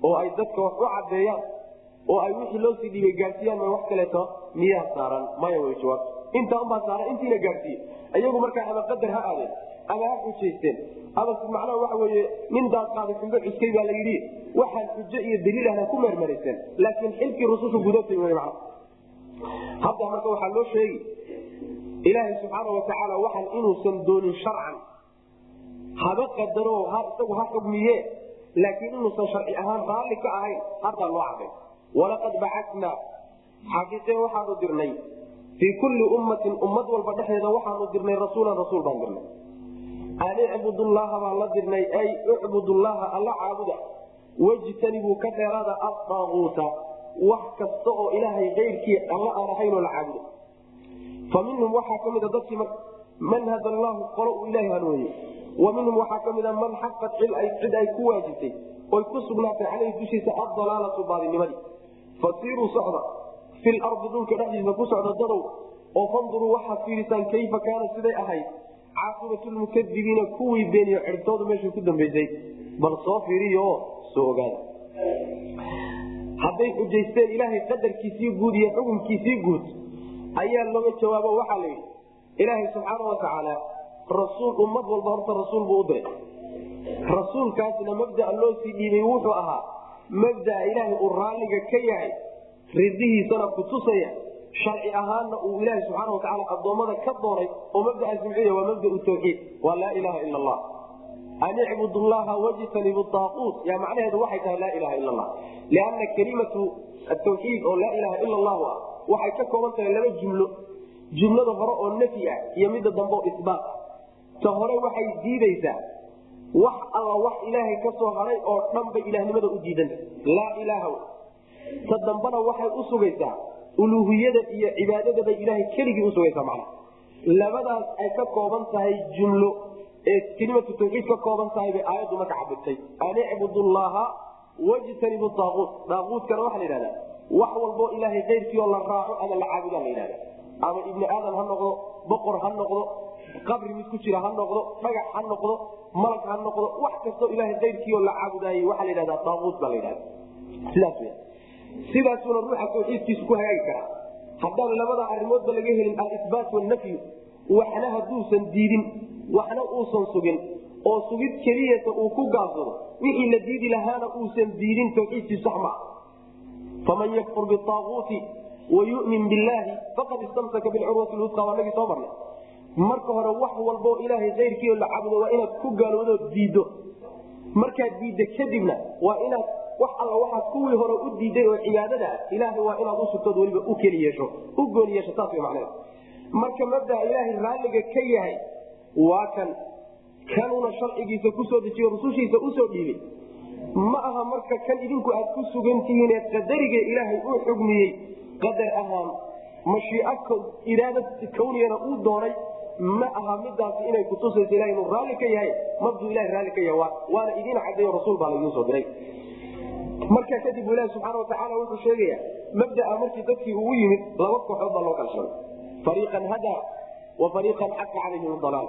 Speaker 1: oo ay dadka wax u cadeeyaan oo ay wixii loo dhiibay gaadhsiiyaan ma wax kaleeto miyaa saaran? Maya way jawaabto intaa unbaa saaran intiina gaadhsiiye iyagu markaa ama qadar ha aadeen ama ha xujaysteen. Ama macnaha waxa weye nin daadqaaday xumbo cuskay baa la yidhi waxaan xujo iyo daliil ahna ku meermarayseen laakiin xilkii rusushu man hadda marka waxaa loo sheegi ilaahay subxaana watacaala waxaan inuusan doonin sharcan. Haba qadaro isagu ha xugmiye laakiin inuusan sharci ahaan raalli ka ahayn haddaa loo caday walaqad bacatnaa xaqiiqe waxaanu dirnay fii kulli ummatin ummad walba dhexdeeda waxaanu dirnay rasuulan rasuul baan dirnay
Speaker 2: an icbudullaha baan la dirnay ay icbudullaha alla caabuda wejtanibuu ka dheeraada adaaguuta wax kasta oo ilaahay keyrkii alla aan ahaynoo la caabudo fa waxaa ka mida dadkii man hada allahu qolo uu ilaahay hanuuniye wa minhum waxaa ka mida man xaqat cid ay ku waajibtay oy ku sugnaatay caleyhi dushiisa addalaalatu baadinimadii fasiiruu socda fi lardi dhulka dhexdiisa ku socda dadow oo fanduruu waxaad fiirisaan kayfa kaana siday ahayd caaqibatlmukadibiina kuwii beeniyo ciribtoodu meeshay ku dambaysay bal soo fiiriyo oo soo ogaada. Hadday xujaysteen ilaahay qadarkiisii guud iyo xukunkiisii guud ayaa looga jawaabo waxaa la yidhi ilaahay subxaana watacaala rasuul ummad walba horta rasuul buu u diray. Rasuulkaasna mabdaa loo sii dhiibay wuxuu ahaa mabdaa ilaahay uu raalliga ka yahay ridihiisana ku tusaya sharci ahaanna uu ilaaha subxaana watacaala addoommada ka doonay oo mabdaas muxuu waa mabdau tawxiid waa laa ilaaha ila allah. An icbud llaha wajtanibu aaquut yaa macnaheedu waxay tahay laa ilaha ila allah. Lianna kelimatu atawxiid oo laa ilaha ila allahu ah waxay ka kooban tahay laba jumlo. Jumlada hore oo nafyi ah iyo midda dambe oo isbaat ah ta hore waxay diidaysaa. Wax alla wax ilaahay ka soo haray oo dhan bay ilahnimada u diidanta laa ilaaha ta dambana waxay u sugaysaa. Uluuhiyada iyo cibaadada bay ilaahay keligii usugaysaa macna. Labadaas ay ka kooban tahay jumlo. Ee kelimatu tawxiid ka kooban tahay bay aayaddu marka cabirtay an icbudu llaha wajtanibu daaquut daaquutkana waxaa la yidhahdaa wax walboo ilaahay keyrkii oo la raaco ama la caabudaa la yidhahda ama ibni aadam ha noqdo boqor ha noqdo qabri mid ku jira ha noqdo dhagax ha noqdo malag ha noqdo wax kastoo ilaahay keyrkii oo la caabudaayey waxaa la yidhahdaa daaquut baa la w sidaasuna ruuxa tawxiidkiisu ku hagaagi karaa. Haddaan labada arimoodba laga helin alisbaat wanafyu waxna hadduusan diidin waxna uusan sugin oo sugid keliyata uu ku gaabsado wixii la diidi lahaana uusan diidin tawxiidkii sax maa faman yakfur biaaguuti wayumin billaahi faqad istamsaka bilcurwati lwusqa waa nagii soo marnay marka hore wax walboo ilaahay keyrkii oo la caabudo waa inaad ku gaaloodo diiddo. Markaad diidda kadibna waa inaad wax alla waxaad kuwii hore u diiday oo cibaadada ah ilaahay waa inaad usugtood weliba u keli yeesho u gooni yeesho saas way macnaheed marka mabdaa ilaahay raalliga ka yahay waa kan kanuna sharcigiisa ku soo dejiyo rusushiisa u soo dhiibay. Ma aha marka kan idinku aad ku sugan tihiin ee qadariga ilaahay uu xugmiyey qadar ahaan mashiico iraada kawniyana uu doonay ma aha midaasi inay kutusayso ilaha inuu raalli ka yahay mabduu ilaha raalli ka yahay waana idiin cadeeyo rasuul baa laidiin soo diray. Markaa kadib bu ilahi subxaana watacaala wuxuu sheegaya mabdaa markii dadkii ugu yimid laba kooxood baa loo kala sheegay fariiqan hadaa wa fariiqan xaqa calayhim dalaal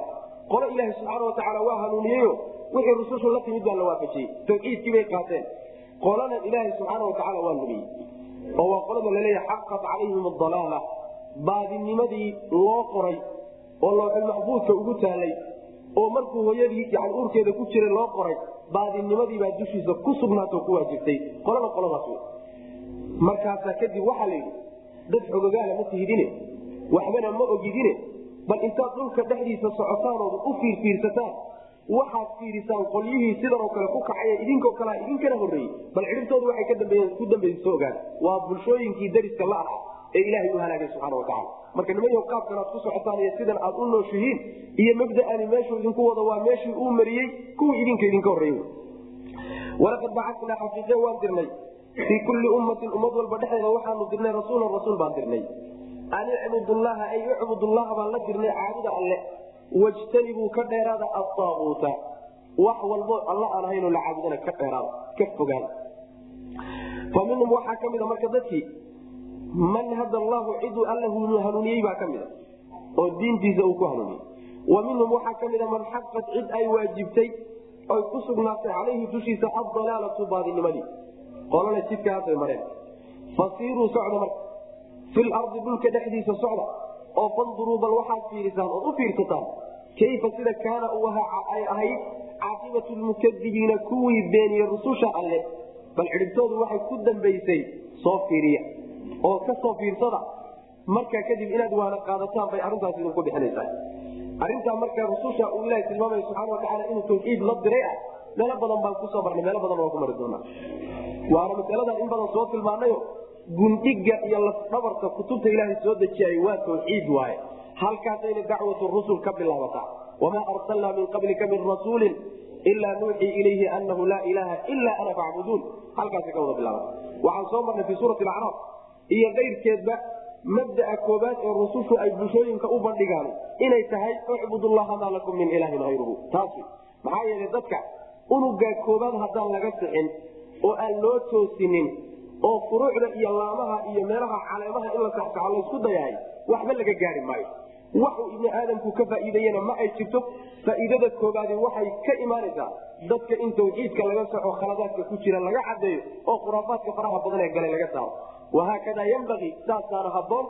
Speaker 2: qolo ilaahi subxaana watacaala waa hanuuniyeyo wixii rusushu la timid baa la waafajiyey tawxiidkii bay qaateen. Qolana ilaahi subxaana watacaala waa lumiyey oo waa qolada la leeyahay xaqat calayhim adalaala baadinimadii loo qoray oo looxul maxbuudka ugu taalay oo markuu hooyadii yani uurkeeda ku jiray loo qoray baadinimadiibaa dushiisa ku sugnaatoo ku waajibtay. Qolada qoladaas wey markaasaa kadib waxaa la yidhi dad xogogaala ma tihidine waxbana ma ogidine bal intaad dhulka dhexdiisa socotaanooda u fiirfiirsataan waxaad fiirisaan qolyihii sidan oo kale ku kacaya idinkoo kalea idinkana horreeyey. Bal cidhibtoodu waxay ku dambaysa ogaada. Waa bulshooyinkii dariska la aha ee ilaahay u halaagay subxaana watacala marka nimayo qaabkan aad ku socotaan iyo sidan aad u nooshihiin iyo mabda'ani meeshuu idinku wado waa meeshii uu mariyey kuwii idinka idinka horreeyey. Walaqad bacasnaa xaqiiqe waan dirnay. Fii kulli ummatin ummad walba dhexdeeda waxaanu dirnay rasuulan rasuul baan dirnay. An icbudullaha ay icbudullaha baan la dirnay caabuda alle. Wajtanibuu ka dheeraada adaaguuta wax walbo alla aan ahaynoo la caabudana ka dheeraada ka fogaada fa waxaa ka mida marka dadkii man hada allahu ciduu alla hanuuniyey baa ka mida oo diintiisa uu ku hanuuniyey. Wa minhum waxaa ka mida man xaqat cid ay waajibtay oy ku sugnaatay calayhi dushiisa addalaalatu baadinimadii qolana jidkaasay mareen. Fasiiruu socda marka. Fi lardi dhulka dhexdiisa socda oo fanduruu bal waxaad fiirisaan ood u fiirsataan kayfa sida kaana ahaa ay ahayd caaqibatu lmukadibiina kuwii beeniye rususha alle bal cidhibtoodu waxay ku dambaysay soo fiiriya oo ka soo fiirsada markaa kadib inaad waana qaadataan bay arrintaas idinku bixinaysaa. Arrintaa marka rususha uu ilaha tilmaamaya subxana watacaala inuu tawxiid la diray ah meelo badan baan ku soo marnay meelo badan waan ku mari doonaa. Waana masaladan in badan soo tilmaanayo gundhiga iyo lafdhabarka kutubta ilaahay soo dejiyay waa tawxiid waaye. Halkaasayna dacwatu rusul ka bilaabataa. Wamaa arsalnaa min qablika min rasuulin ilaa nuuxii ilayhi anahu laa ilaaha ilaa ana facbuduun halkaasi ka wada bilaaba waxaan soo marnay fii suurati acraaf iyo keyrkeedba mabdaa koobaad ee rusushu ay bulshooyinka u bandhigaan inay tahay ucbud llaha maa lakum min ilaahin hayruhu taas maxaa yeelay dadka unugaa koobaad haddaan laga sixin oo aan loo toosinin oo furuucda iyo laamaha iyo meelaha caleemaha in la saxsaxo laysku dayahay waxba laga gaari maayo. Waxuu ibni aadamku ka faa'iideeyena ma ay jirto faa'iidada koobaadi waxay ka imaanaysaa dadka in tawxiidka laga soco khaladaadka ku jira laga cadeeyo oo khuraafaadka faraha badan ee galay laga saaro wahaakadaa yambagii saasaana haboon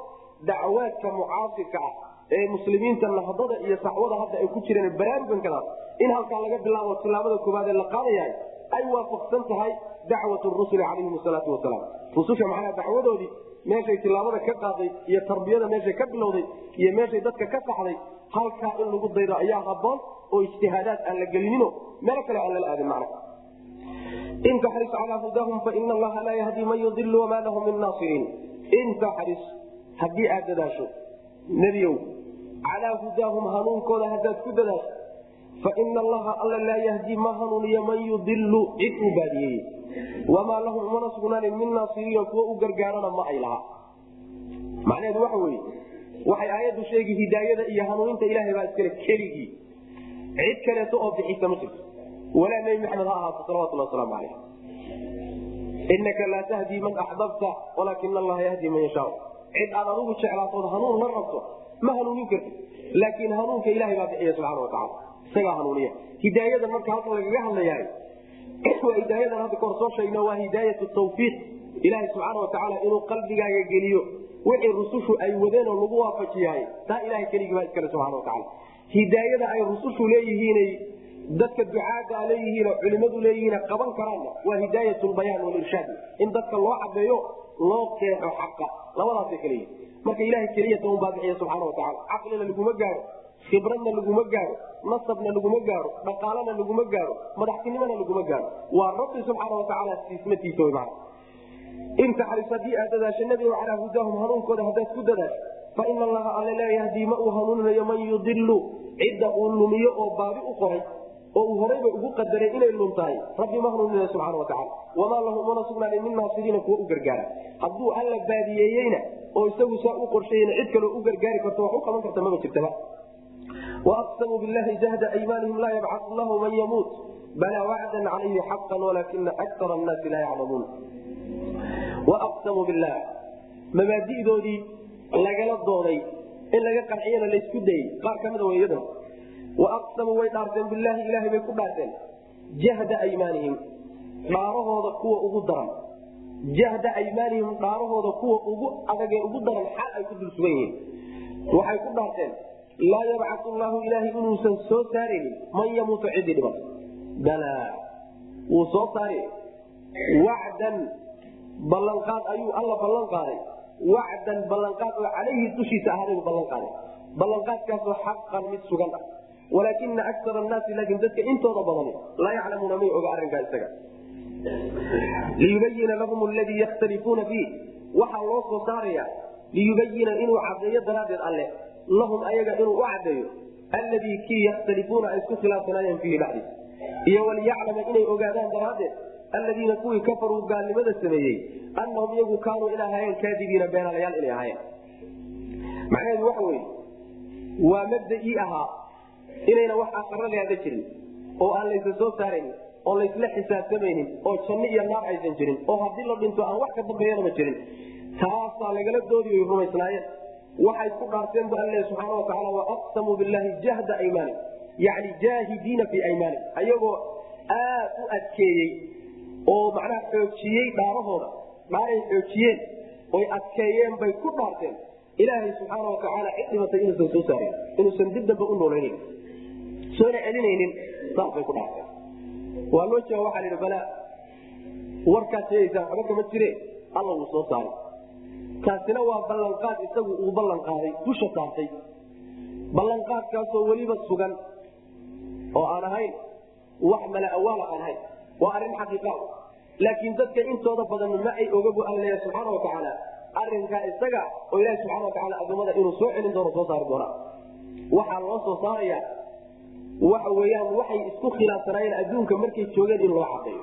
Speaker 2: dacwaadka mucaasirka ah ee muslimiinta nahdada iyo saxwada hadda ay ku jireen baraarugankadaas in halkaa laga bilaabo tilaabada koobaad ee la qaadayahay ay waafaqsan tahay dacwat rusuli calayhim salaatu wasalaam rususha macnaha dacwadoodii meeshay tilaabada ka qaaday iyo tarbiyada meeshay ka bilowday iyo meeshay dadka ka saxday halkaa in lagu daydo ayaa haboon oo ijtihaadaad aan la gelinino meelo kale aan lala aadin macna in taxris calaa hudaahum faina allaha laa yahdi man yudilu wamaa lahum min naasiriin in taxris haddii aad dadaasho nebiyow calaa hudaahum hanuunkooda haddaad ku dadaasho faina allaha alla laa yahdi ma hanuuniyo man yudilu cid uu baadiyeeye wamaa lahum umana sugnaanin min naasiriina kuwa u gargaarana ma ay laha macnaheedu waxa weye waxay aayaddu sheegi hidaayada iyo hanuuninta ilahay baa iskale keligii. Cid kaleeto oo bixisa ma jirto walaa nebi maxamed ha ahaato salawatullah wasalaamu calayh inaka laa tahdii man axbabta walaakina allaha yahdi man yashaa cid aad adigu jeclaatood hanuun la rabto ma hanuunin karti laakiin hanuunka ilahay baa bixiya subxana watacaala isagaa hanuuniya. Hidaayadan marka halkan lagaga hadlayahay waa hidaayadan hadda kahor soo sheegno waa hidaayat tawfiiq. Ilaahay subxaana watacaala inuu qalbigaaga geliyo wixii rusushu ay wadeen oo lagu waafajiyahay taa ilahay keligii baa iskale subxana watacaala hidaayada ay rusushu leeyihiinay dadka ducaada leeyihiin culimadu leeyihiin qaban karaanna waa hidaayat lbayaan walirshaad in dadka loo cadeeyo loo keexo xaqa. Labadaasay yihiin marka ilahay keliyata un baa bixiya subxaana watacaala caqlina laguma gaaro khibradna laguma gaaro nasabna laguma gaaro dhaqaalana laguma gaaro madaxtinimona laguma gaaro. Waa rabbi subxaana watacaala siismatiisa wy mana in taxris haddii aad dadaasho nebigo calaa hudaahum hanuunkooda haddaad ku dadaasho faina allaha alla laa yahdii ma uu hanuuninayo man yudilu cidda uu lumiyo oo baabi u qoray oo uu horayba ugu qadaray inay luntahay rabbi ma hanuuninayo subxana watacaala wamaa lahu mana sugnaanin min naasiriina kuwa u gargaara. Hadduu alla baadiyeeyeyna oo isagu saa u qorshayena cid kaloo u gargaari karto wax u qaban karta maba jirtaba. Waaqsamuu billahi jahda aymaanihim laa yabcau lahu man yamuut. Balaa wacdan calayhi xaqan walaakina akara annaasi laa yaclamuun. Waaqsamuu billah. Mabaadi'doodii lagala dooday in laga qanciyana laysku dayey. Qaar ka mida weyadana waaqsamuu way dhaarteen bilaahi ilaahay bay ku dhaarteen jahda aymaanihim dhaarahooda kuwa ugu daran jahda aymaanihim dhaarahooda kuwa ugu adagee ugu daran xal ay ku dul sugan yihiin waxay ku dhaarteen laa yabcau llahu ilaahay inuusan soo saaraynin man yamuutu cidii dhiman balaa wuu soo saari wacdan ballanqaad ayuu alla ballan qaaday wacdan ballanqaad oo calayhi dushiisa ahaaday ballan qaaday ballanqaadkaasoo xaqan mid sugan ah walaakina akar annaasi laakiin dadka intooda badani laa yaclamuuna may oga arrinkaa isaga. liyubayina lahum ladii yakhtalifuuna fiih. Waxaa loo soo saaraya liyubayina inuu cadeeyo daraaddeed alle. Lahum ayaga inuu u cadeeyo alladii kii yakhtalifuuna ay isku khilaafsanaayeen fiihi dhexdiisa iyo waliyaclama inay ogaadaan daraaddeed alladiina kuwii kafaruu gaalnimada sameeyey annahum iyagu kaanuu in ahaayeen kaadibiina beenalayaal inay ahaayeen macnaheedu waxa weye waa mabdaii ahaa inayna wax aqara leada jirin oo aan laysa soo saaraynin oo laysla xisaabtamaynin oo janno iyo naar aysan jirin oo haddii la dhinto aan wax ka dambeeyanaba jirin. Taasaa lagala doodi way rumaysnaayeen. Waxay ku dhaarteen bu alle subxaana watacaala waaqsamuu billahi jahda aymaani yani jaahidiina fii aymaani ayagoo aad u adkeeyey oo macnaha xoojiyey dhaarahooda dhaaray xoojiyeen oy adkeeyeen bay ku dhaarteen. Ilaahay subxaana watacaala cid dhimatay inuusan soo saarin inuusan dib dambe u noolaynin soona celinaynin saasbay ku dhaarteen waa loo jeega waxaa laidhi balaa warkaad sheegaysaan waxba kama jire. Alla wuu soo saaray. Kaasina waa ballanqaad isagu uu ballan dusha saartay. Ballanqaadkaasoo weliba sugan oo aan ahayn wax mala awaala aan ahayn. Waa arrin xaqiiqa laakiin dadka intooda badan ma ay ogabu alle subxaana watacaala arinkaa isaga oo ilahi subxana watacaala adoomada inuu soo celin doono soo saari doona waxaa loo soo saaraya waxa weyaan waxay isku khilaafsanaayeen adduunka markay joogeen in loo cadeeyo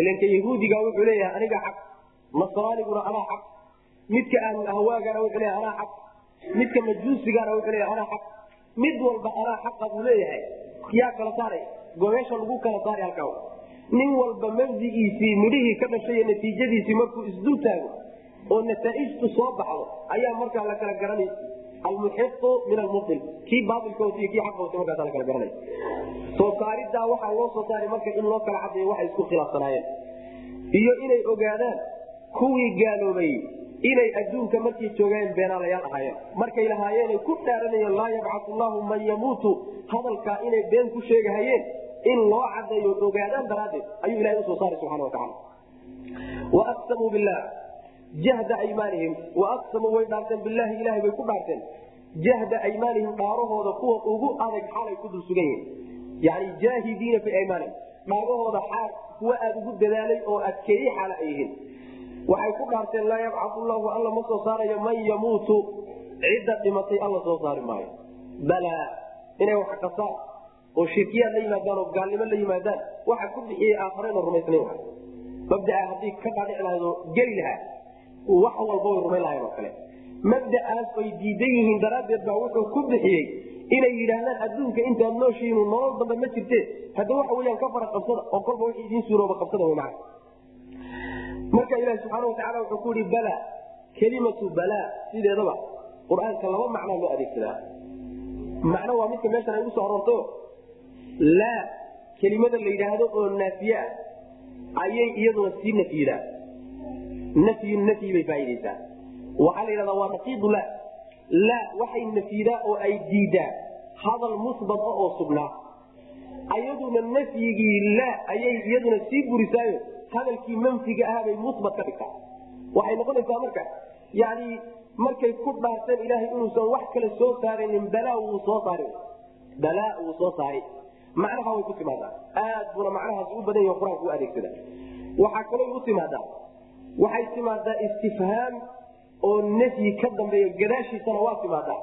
Speaker 2: ilanka yahuudiga wuxuu leeyahay aniga xaq. Nasraaniguna anaa xaq. Midka ahwaagana wuxuu leeyahay anaa xaq. Midka majuusigana wuxuu leeyahay anaa xaq. Mid walba anaa xaqa buu leeyahay. Yaa kala saaraya gomeesha lagu kala saari halkaa nin walba mabdigiisii midhihii ka dhashay natiijadiisii markuu isdul taago oo nataaijtu soo baxdo ayaa markaa la kala garanay almuxiu min almuil kii baailkoot kii aqoot markaasa la kala garanay. Soo saaridaa waxaa loo soo saaray marka in loo kala cadeeyo waxay isku khilaafsanaayeen. Iyo inay ogaadaan kuwii gaaloobay inay adduunka markay joogeen beenaalayaal ahaayeen. Markay lahaayeenay ku dhaaranayeen laa yabcau llahu man yamuutu. Hadalkaa inay been ku sheegahayeen in loo cadeeyo ogaadaan daraaddeed ayuu ilahay u soo saaray subana wataala waaqsamuu bilah jahda aymaanihim waaqsamuu way dhaarteen bilaahi ilahay bay ku dhaarteen jahda aymaanihim dhaarahooda kuwa ugu adag xaalay ku dul sugan yihiin yani jaahidiina fi aymaanihim. Dhaarahooda xaal kuwa aada ugu dadaalay oo adkeeyey xaala ay yihiin. Waxay ku dhaarteen laa yabcau llahu alla ma soo saarayo man yamuutu? Cidda dhimatay alla soo saari maayo. Balaa inay wax qasaan oo shirkiyaad la yimaadaan oo gaalnimo la yimaadaan waxa ku bixiyey aakharena rumaysnayn mabdaa haddii ka dhaadhici lahado geli lahaa wax walba way rumayn lahayn oo kale. Mabda'aas ay diidan yihiin daraaddeed baa wuxuu ku bixiyey. Inay yidhaahdaan adduunka intaad nooshihiin nolol dambe ma jirte. Hadda waxa weyaan ka fara qabsada oo kolba wix idiin suurooba qabsada wy macana marka ilahi subxaana watacala wuxuu ku yihi bala kelimatu balaa sideedaba qur'aanka laba macnaa loo adeegsadaa. Macno waa midka meeshan ay ugu soo laa kelimada la yidhaahdo oo naafiye ah ayay iyaduna sii nafyidaa nafyu nafyi bay faaideysaa waxaa la yidhahdaa waa naqiidu la laa. Waxay nafyidaa oo ay diidaa hadal musbat ah oo sugnaa. Ayaduna nafyigii laa ayay iyaduna sii burisaayo. Hadalkii manfiga ahaabay musbat ka dhigtaa. Waxay noqonaysaa marka yani markay ku dhaarteen ilaahay inuusan wax kale soo saarinin balaa wuu soo saari balaa wuu soo saari macnaha way ku timaadaa. Aad buna macnahaas u badan yahi qur'aanka u adeegsada. Waxaa kaloo u timaadaa waxay timaadaa istifhaam oo nafyi ka dambeeyo gadaashiisana waa timaadaa.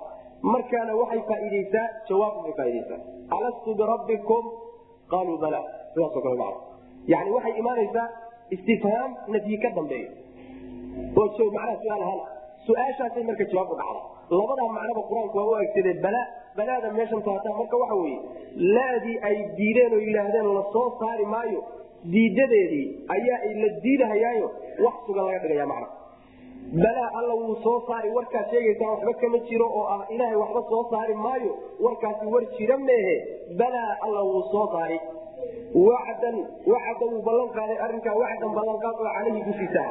Speaker 2: Markaana waxay faaideysaa jawaab bay faaideysaa alastu birabbikum qaaluu bala. Sidaaso kale maa yani waxay imaanaysaa istifhaam nafyi ka dambeeyo oo macnaha su'aal ahaan. Su'aashaasay marka jawaab u dhacda labadaa macnaba qur'aanku waa u aegsadee bala balaada meeshan taataa marka waxa weye laadii ay diideen oo yidhaahdeen la soo saari maayo diidadeedii ayaa la diidahayaayo wax sugan laga dhigaya macna. Balaa alla wuu soo saari warkaad sheegaysaa waxba kama jiro oo ah ilaahay waxba soo saari maayo warkaasi war jira meehe. Balaa alla wuu soo saari wacdan wacda wuu ballan qaaday arrinkaa wacdan ballanqaad oo caleyhi dushiisa.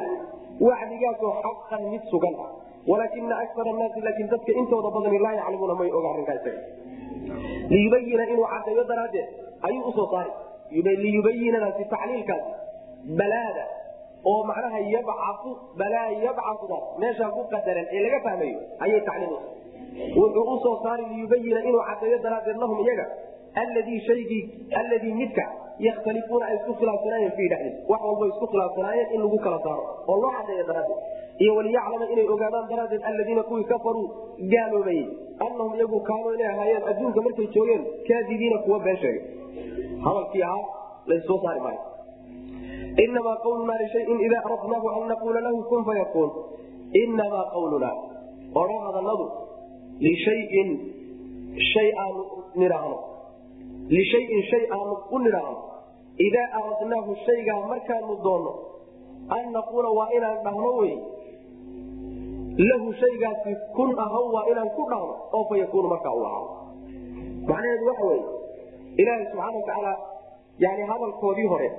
Speaker 2: Wacdigaasoo xaqan mid sugan. Ah walaakina akar naasi laakiin dadka intooda badani laa yaclamuuna may oga arrinkaa isaga. Liyubayina inuu cadeeyo daraaddeed ayuu u soo saari liyubayinadaasi tacliilkaasi balaada. Oo macnaha yabcau balaa yabcaudaas meeshaa ku qadaran ee laga fahmayo ayay tacliil wuxuu u soo saari liyubayina inuu cadeeyo daraaddeed lahum iyaga. Alladii shaygii alladii midka yakhtalifuuna ay isku khilaafsanaayeen fii dhexdiis wax walba isku khilaafsanaayeen in lagu kala saaro. Oo loo cadeeyo daraaddeed iyo waliyaclama inay ogaadaan daraaddeed alladiina kuwii kafaruu gaaloobayey annahum iyagu kaanuu inay ahaayeen adduunka markay joogeen kaadibiina kuwa been sheegay. Hadalkii ahaa lassoo saari maayo. Inamaa qawlunaa lishayin idaa aradnaahu an naquula lahu kun fayakuun inamaa qawlunaa odhan hadaladu lishayin shay aanu nidhaahno lishayin shay aanu u nidhaahno idaa aradnaahu shaygaa markaanu doonno an naquula waa inaan dhahno wey lahu shaygaasi kun ahaw waa inaan ku dhahno oo fa markaa u ahaado. Macnaheedu waxa weye ilaahay subxaana watacaala yani hadalkoodii hore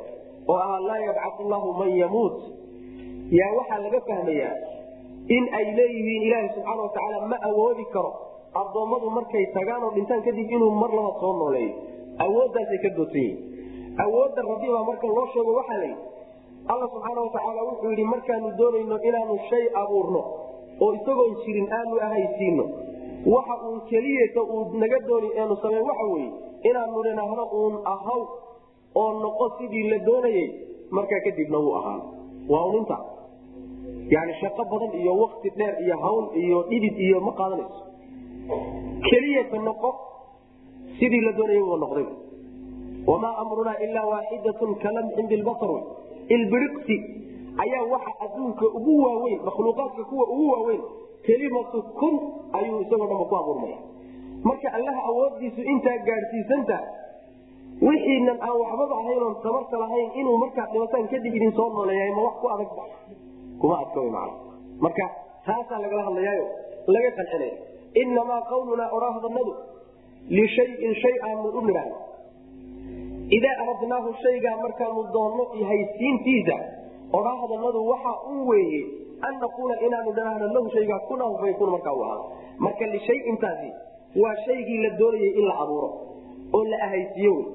Speaker 2: oo ahaa laa yabcau llahu man yamuut yaa waxaa laga fahmayaa in ay leeyihiin ilaahay subxaana watacaala ma awoodi karo addoommadu markay tagaan oo dhintaan kadib inuu mar laba soo nooleeyo. Awooddaasay ka doodsan yihiin awoodda rabbi baa marka loo sheego waxaa la yidhi alla subxaana watacaala wuxuu yidhi markaanu doonayno inaanu shay abuurno oo isagoon jirin aanu ahaysiino waxa uun keliyata uu naga dooni eenu samayn waxa weye inaanu nidhaahno uun ahaw oo noqo sidii la doonayey markaa kadibna wuu ahaan waa un inta yani shaqo badan iyo wakti dheer iyo hawl iyo dhidid iyo ma qaadanayso. Keliyata noqo sidii la doonayay buu noqday. Wamaa amrunaa ilaa waaxidatun kalamxin bilbasar wey ilbiriqsi ayaa waxa adduunka ugu waaweyn makhluuqaadka kuwa ugu waaweyn kelimatu kun ayuu isagoo dhanba ku abuurmaya. Marka allaha awoodiisu intaa gaadhsiisantaha wixiinan aan waxbaba ahayn tabarta lahayn inuu markaad dhibataan kadib idin soo nooleeyahay ma wax ku adag ba? Kuma adka wy macana marka taasaa lagala hadlayaayo laga qancinaya inamaa qawlunaa odhaahdanadu lishayin shay u nidhaahno idaa aradnaahu shaygaa markaanu doonno haysiintiisa odhaahdanadu waxa un weeye an naquula inaanu dhanaahno lahu shaygaa kunaa fayakun markaa u marka lishayintaasi waa shaygii la doonayay in la abuuro oo la ahaysiiyo wey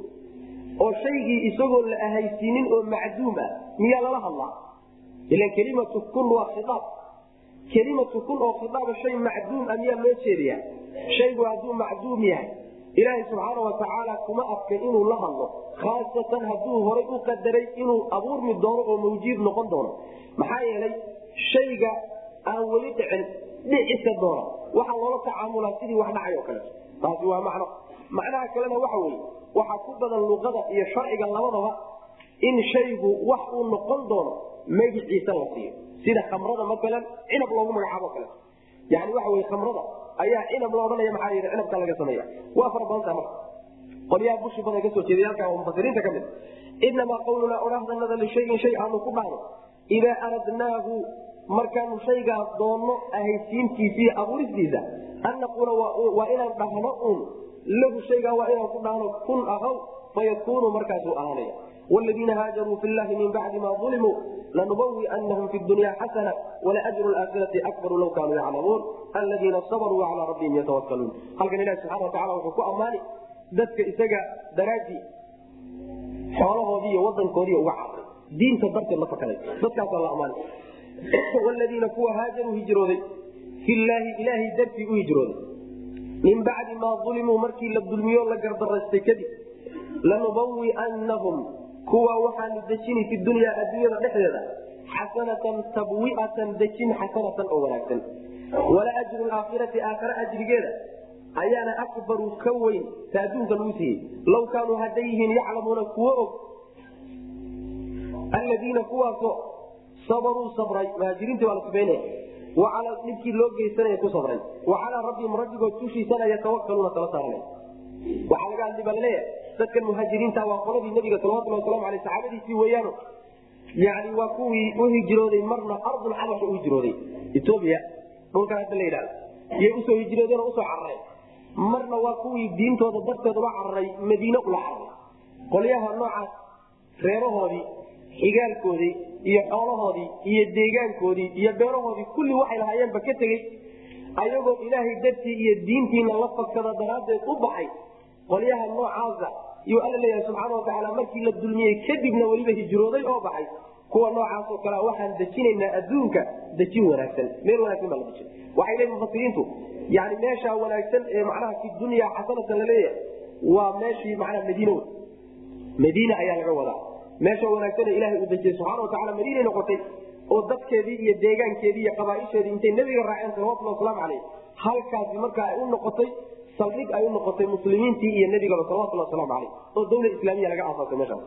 Speaker 2: oo shaygii isagoo la ahaysiinin oo macduum ah miyaa lala hadlaa? Ilan kelimatu kun waa khiaab kelimatu kun oo khiaaba shay macduum ah miyaa loo jeediyaa? Shaygu hadduu macduum yahay ilaahay subxaana watacaala kuma adka inuu la hadlo khaasatan hadduu horay u qadaray inuu abuurmi doono oo mawjiid noqon doono. Maxaa yeelay shayga aan weli dhicin dhicisa doona waxaa loola tacaamulaa sidii wax dhacay oo kaleeto taasi waa macno. Macnaha kalena waxa weye waxaa ku badan luqada iyo sharciga labadaba in shaygu wax uu noqon doono magiciisa la siiyo. Sida khamrada maalan cinab loogu magacaabo kaleeto yani waxa wey khamrada ayaa cinab la odhanaya maxaa yidhi cinabka laga sameeya. Waa fara badantaa marka. Qolyaha bushi badan jeeday halkaa oo mufasiriinta ka mid. Inamaa qawlunaa odhahdanada lishayin shay aanu ku dhahno. Idaa aradnaahu markaanu shaygaa doonno ahaysiintiisa iyo abuuristiisa an naquula waa inaan dhahno un lahu shaygaa waa inaan ku dhahno kun ahaw fayakunu markaasuu ahaanaya wladiina haajaruu fi llahi min bacdi ma ulimuu lanubawianahum fi dunya xasana walaajru aakhirati akbaru law kaanuu yaclamuun aladiina sabaruu calaa rabbihim yatawakaluun halkan ilahi subxana watacala wuxuu ku ammaani dadka isaga daraadii xoolahoodii iyo wadankoodii uga cararay diinta darteed la fakaday dadkaasaa la ammaanay wladiina kuwa haajaruu hijrooday filaahi ilaahay dartii u hijrooday min bacdi maa ulimuu markii la dulmiyo la gardaraystay kadib lanubawianahum kuwa waxaanu dejini fi dunyaa adduunyada dhexdeeda xasanatan tabwiatan dejin xasanatan oo wanaagsan. Wala ajru aakhirati aakhare ajrigeeda ayaana akbaru ka weyn ta adduunka lagu siiyey. Law kaanuu hadday yihiin yaclamuuna kuwo og aladiina kuwaasoo sabaruu sabray muhaajiriintii waa la sifaynaya wa calaa dhibkii loo geysanaya ku sabray. Wa calaa rabbihim rabbigood tushiisana yatawakaluuna tala saaranay waxaa laga hadli baa la leeyahay dadkan muhaajiriinta waa qoladii nabiga salawatulhi waslamu aleyh saxaabadiisii weeyaano. Yani waa kuwii u hijrooday marna ardul xabasha u hijrooday. Etoobiya dhulkan hadda la yidhahdo iyay u soo hijroodeen oo u soo cararay marna waa kuwii diintooda darteed uga cararay madiine ula cararay qolyaha noocaas reerahoodii xigaalkoodii iyo xoolahoodii iyo deegaankoodii iyo beerahoodii kulli waxay lahaayeenba ka tegey. Ayagoo ilaahay dartii iyo diintiina la fagsada daraaddeed u baxay qolyaha noocaasa yuu alla leeyahay subxaana watacaala markii la dulmiyey kadibna weliba hijrooday oo baxay. Kuwa noocaasoo kale waxaan dejinaynaa adduunka dejin wanaagsan. Meel wanaagsan baa la dejin waxay leeyihiin mufasiriintu yani meeshaa wanaagsan ee macnaha fi dunya xasanatan la leeyahay waa meeshii macnaha madiina. Wey madiina ayaa laga wadaa. Meesha wanaagsan ee ilahay uu dejiyey subxana watacala madiinay noqotay oo dadkeedii iyo deegaankeedii iyo qabaaisheedii intay nabiga raaceen salawatulhi wasalaamu caleyh halkaasi marka ay u noqotay saldhig ay u noqotay muslimiintii iyo nebigaba salawatulhi wasalaamu caleyh oo dawla islaamiya laga aasaasay meeshaas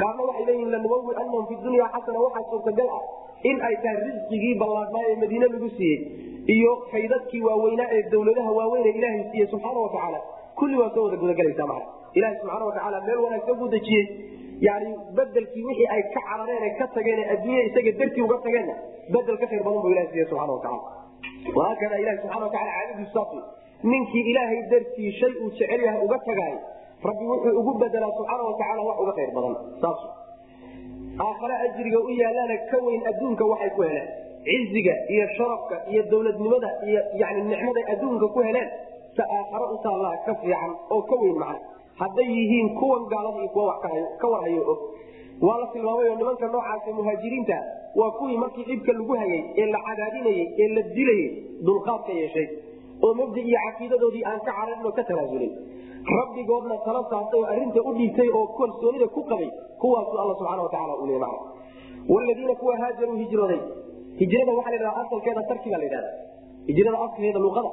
Speaker 2: qaarna waxay leeyihiin lanubawi anahum fi dunya xasana waxaa suurtagal ah in ay tahay risqigii ballaadnaa ee madiine lagu siiyey iyo faydadkii waaweynaa ee dawladaha waaweyn ee ilaahay siiyey subxaana watacaala kulli waa soo wada gudagelaysaa macna ilahi subxaana watacaala meel wanaagsan buu dejiyey yani bedelkii wixii ay ka carareen ka tageen adduunya isaga dartii uga tageenna bedel ka khayr badan bu ilah siiye subana wataala wahaakada ilahi subana wataala caadadiisu saas ninkii ilaahay dartii shay uu jecel yahay uga tagaay rabbi wuxuu ugu bedelaa subxaana watacaala wax uga khayr badan. Saas aakhare ajriga u yaalaana ka weyn adduunka waxay ku heleen. Ciziga iyo sharafka iyo dowladnimada iyo yani nicmaday adduunka ku heleen ta aakhare u taallaa ka fiican oo ka weyn macna. Hadday yihiin kuwan gaalada iyo kuwa ka warhayo og. Waa la tilmaamay oo nimanka noocaasa muhaajiriinta waa kuwii markii dhibka lagu hayay ee la cadaadinayey ee la dilayey dulqaadka yeeshay oo mabdi iyo caqiidadoodii aan ka cararin oo ka tanaasulin rabbigoodna tala saartay oo arrinta u dhiibtay oo kalsoonida ku qabay kuwaasu alla subxana wataala u leey macna wladiina kuwa haajaruu hijrooday. Hijrada waxaa la yidhahda asalkeeda tarki baa la yidhahda hijrada asalkeeda luqada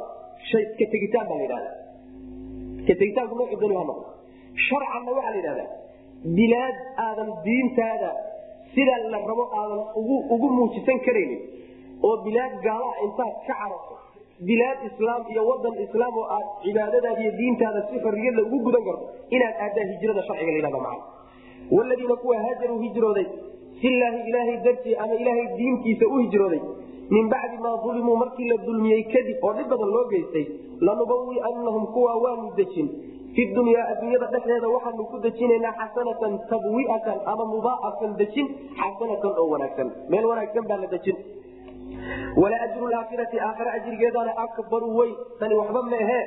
Speaker 2: shay ka tegitaan baa la yidhahda ka tegitaanku noocu dooni ha noqdo. Sharcanna waxaa la yidhahdaa bilaad aadan diintaada sida la rabo aadan ugu muujisan karaynin oo bilaad gaalaha intaad ka cararto bilaad islaam iyo wadan islaam oo aad cibaadadaada iyo diintaada si xorriyadla ugu gudan karto inaad aadaa hijrada sharciga layhahda macana waladiina kuwa haajaruu hijrooday filaahi ilaahay dartii ama ilaahay diintiisa u hijrooday min bacdi maa ulimuu markii la dulmiyey kadib oo dhib badan loo geystay lanubawianahum kuwa waanu dejin. Fi dunyaa adduunyada dhexdeeda waxaanu ku dejinaynaa xasanatan tabwiatan ama mudaacafan dejin xasanatan oo wanaagsan. Meel wanaagsan baa la dejin wala ajru laakhirati aakhira ajrigeedana akbaru weyn tani waxba maahee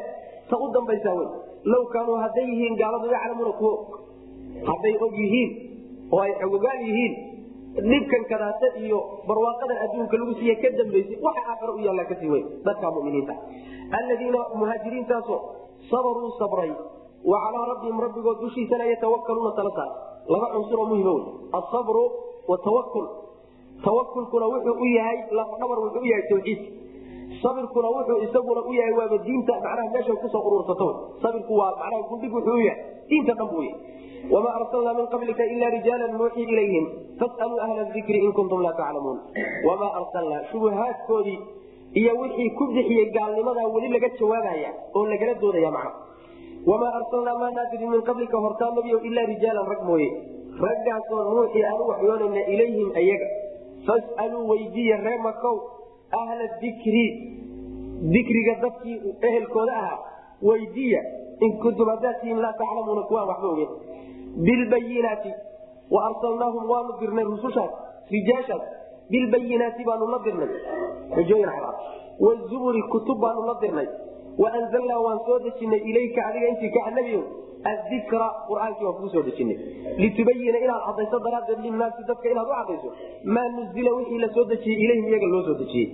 Speaker 2: ta u dambaysaa wey low kaanuu hadday yihiin gaaladu yaclamuuna kuwo. Hadday og yihiin oo ay xogogaal yihiin dhibkan kadaata iyo barwaaqadan adduunka lagu siiye ka dambaysay waxa aakhira u yaallaa ka sii weyn dadka muminiinta. Alladiina muhaajiriintaasoo sabaruu sabray. Wa calaa rabbihim rabbigood dushiisana yatawakaluuna tala saar laba cunsur oo muhima wey asabru watawakul tawakulkuna wuxuu u yahay lafdhabar wuxuu u yahay tawxiidka sabirkuna wuxuu isaguna u yahay waaba diinta macnaha meesha ku soo urursato. Sabirku waa macnaha gundhig wuxuu u yahay. Diinta dhan buu yahay. Wamaa arsalnaa min qablika ila rijaala nuuxii ilayhim. Fasaluu ahla dikri in kuntum laa taclamuun. Wamaa arsalnaa shubuhaadkoodii iyo wixii ku bixiyey gaalnimadaa weli laga jawaabaya oo lagala doodaya macna wamaa arsalnaa maa naadirin min qablika hortaa nabiyo ilaa rijaalan rag mooye. Raggaasoo nuuxii aanu waxyoonayna ilayhim ayaga fasaluu weydiiya ree makow ahla dikri. Dikriga dadkii ehelkooda ahaa weydiiya in kuntum haddaad tihiin laa taclamuuna kuwaan waxba ogen bilbayinaati wa arsalnaahum waanu dirnay rusushaas rijaashaas bilbayinaati baanu la dirnay. Xujooyin cadaad wazuburi kutub baanu la dirnay waanzalnaa waan soo dejinay ilayka adiga intii ka nabiyo adikra qur'aankii waan kuu soo dejinay litubayina inaad cadayso daraaddeed linaasi dadka inaad u cadayso maa nuzila wixii la soo dejiyey ilayhim iyaga loo soo dejiyey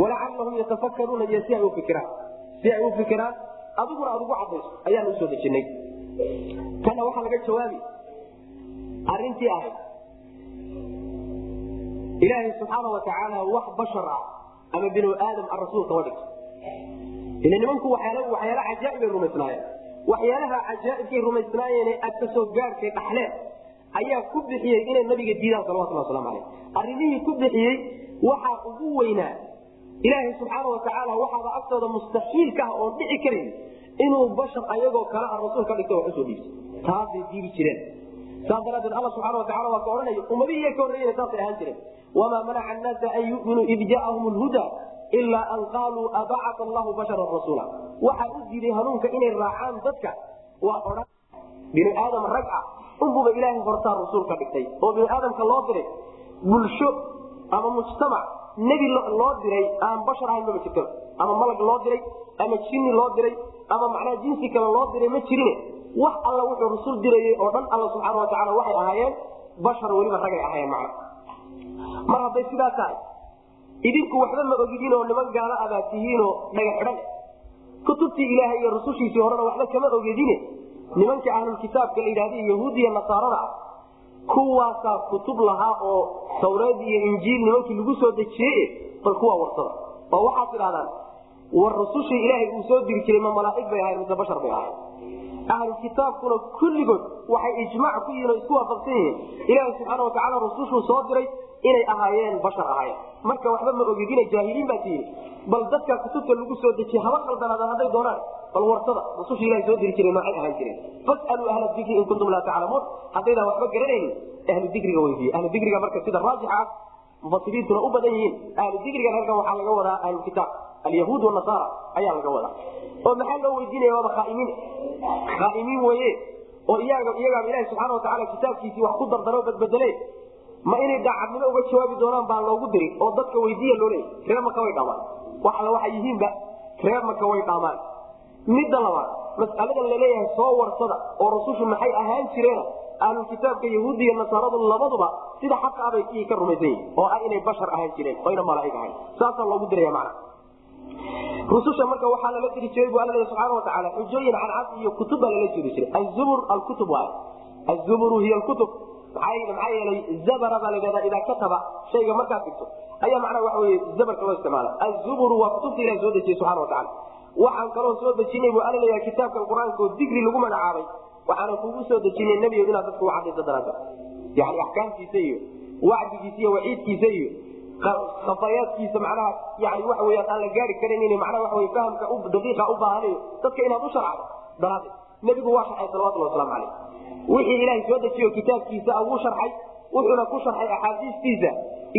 Speaker 2: walacallahum yatafakaruuna iyo si ay u fikiraan si ay u fikiraan adiguna aad ugu cadayso ayaan u soo dejinay kana waxaa laga jawaabi arintii ahayd ilaahay subxaana watacaala wax bashar ah ama binu aadam a rasuul kama dhigto ila nimanku waxyaala cajaaibay rumaysnaayeen. Waxyaalaha cajaaibkay rumaysnaayeene aad ka soo gaarkay dhaxleen ayaa ku bixiyey inay nabiga diidaan salawatullah waslamu aleyh arrimihii ku bixiyey waxaa ugu weynaa ilaahay subxaana watacaala waxaaba agtooda mustaxiilka ah oon dhici karayn inuu bashar ayagoo kale a rasuul ka dhigta wax u soo dhiibtay taasay diidi jireen. Saas daraadeed alla subxana watacala waa ka odhanaya ummadihii ka horreeyena saasay ahaan jireen. Wamaa manaca annaasa an yuminuu id jaaahum lhuda ilaa an qaaluu abacata allahu basharan rasuula. Waxaa u diiday hanuunka inay raacaan dadka. Waa odhan. Binu aadam rag ah. Unbuba ilaahay hortaa rasuul ka dhigtay. Oo binu aadamka loo diray. Bulsho ama mujtamac nebi loo diray. Aan bashar ahayn mama jirto. Ama malag loo diray. Ama jinni loo diray. Ama macnaha jinsi kale loo diray ma jirine. Wax alla wuxuu rasul dirayey oo dhan alla subxaana watacaala waxay ahaayeen bashar weliba ragay ahaayeen macna. Mar hadday sidaa tahay idinku waxba ma ogidin oo niman gaalo abaad tihiinoo dhaga xidhan kutubtii ilaahay iyo rusushiisii horena waxba kama ogedine nimanka ahlulkitaabka la yidhahda yahuudiya nasaarada ah kuwaasaa kutub lahaa oo tawreed iyo injiil nimankii lagu soo dejiyey bal kuwaa warsada. Oo waxaad tidhahdaan war rusushii ilaahay uu soo diri jiray ma malaaig bay ahayn mise bashar bay ahayn ahlukitaabkuna kulligood waxay ijmac ku yihiin oo isku waafaqsan yihiin. Ilaaha subxaana watacaala rusushuu soo diray inay ahaayeen bashar ahaayeen. Marka waxba ma ogidina jaahiliin baa tihiin bal dadka kutubta lagu soo dejiye haba qaldanaadaan hadday doonaan. Bal warsada rususha ilaha soo diri jireen noocay ahaan jireen fasaluu ahla dikri in kuntum laa taclamuun haddaydaan waxba garanaynin. Ahlu dikriga weydiiye ahlu dikriga marka sida raajixa ah mufasiriintuna u badan yihiin. Ahlu dikrigan halkan waxaa laga wadaa ahlukitaab alyahuud wanasaara ayaa laga wadaa. Oo maxaa loo weydiinaya? Waaba khaaimiin. Khaaimiin weye oo iyaga iyagaaba ilahi subxaana watacaala kitaabkiisii wax ku dardaro badbedele ma inay daacadnimo uga jawaabi doonaan baa loogu diri oo dadka weydiiya loo reer maka way dhaamaan. Wax waxay yihiinba reer maka way dhaamaan. Midda labaad mas'aladan la leeyahay soo warsada oo rasushu maxay ahaan jireena ahlulkitaabka yahuudi iyo nasaaradu labaduba sida xaqa abay ii ka rumaysan yihiin oo ah inay bashar ahaan jireen oyna malaaig ahayn saasaa loogu diraya macna. Rususha marka waxaa lala diri jiray bu alla subxaana watacaala xujooyin cadcad iyo kutub lala jiri jiray. Azubur alkutub waay azuburu hiy alkutub maxaa yeelay? Zabara baa ladhahdaa idaa kataba. Shayga markaad dhigto. Ayaa macnaha waxa weye zabarka loo isticmaala. Azuburu waa kutubta ilahi soo dejiyey subxana watacaala waxaan kaloo soo dejinay buu alla leeyahay kitaabkan qur'aanka oo digri lagu magacaabay. Waxaana kugu soo dejinay nebigo inaad dadka u cadayso daraada yani axkaamtiisa iyo wacdigiisa iyo waciidkiisa iyo khafayaadkiisa macnaha yani waxa weyaan aan la gaari karan macnaha waxa wey fahamka daqiiqa u baahanayo dadka inaad u sharcdo daraaddeed. Nebigu waa sharxay salawatullah waslamu caleyh wixii ilaahay soo dejiyo kitaabkiisa wuu sharxay wuxuuna ku sharxay axaadiistiisa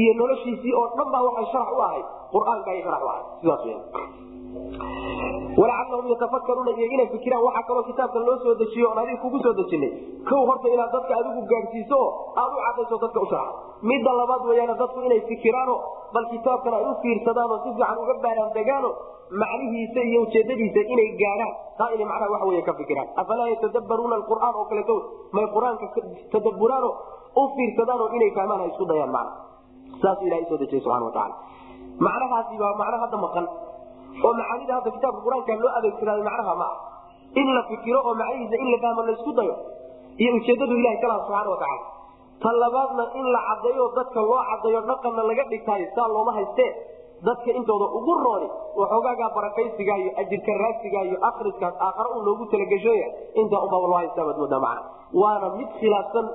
Speaker 2: iyo noloshiisii oo dhan baa waxay sharax u ahay qur'aanka ay sharax u ahay sidaas weyan walacallahum yatafakaruuna iyo inay fikiraan. Waxaa kaloo kitaabkan loo soo dejiyo oon adiga kugu soo dejinay. Kow horta inaad dadka adigu gaadhsiiso oo aad u cadayso dadka u sharxdo midda labaad weyaana dadku inay fikiraano bal kitaabkan ay u fiirsadaanoo si fiican uga baaraan degaano macnihiisa iyo ujeedadiisa inay gaadhaan taa inay macnaha waxa wey ka fikiraan. Afalaa yatadabbaruuna alqur'aan oo kaleeto may qur'aanka tadabburaano u fiirsadaanoo inay fahmaan ay isku dayaan macna. Saasuu ilahay soo dejiyey subxana wa tacala macnahaasi waa macno hadda maqan oo macaanida hadda kitaabka qur'aanka loo adeegsadaayo macnaha ma ah in la fikiro oo macnihiisa in la fahmo laysku dayo iyo ujeedadu ilahay ka laha subxana wa tacala ta labaadna in la cadeeyo dadka loo cadayo dhaqanna laga dhigtaayo saa looma haystee. Dadka intooda ugu rooni waxoogaagaa barakaysiga iyo ajirka raagsiga iyo akriskaas aakhare un loogu talagashoya intaa unbaa loo haystaa moodaa macna. Waana mid khilaafsan.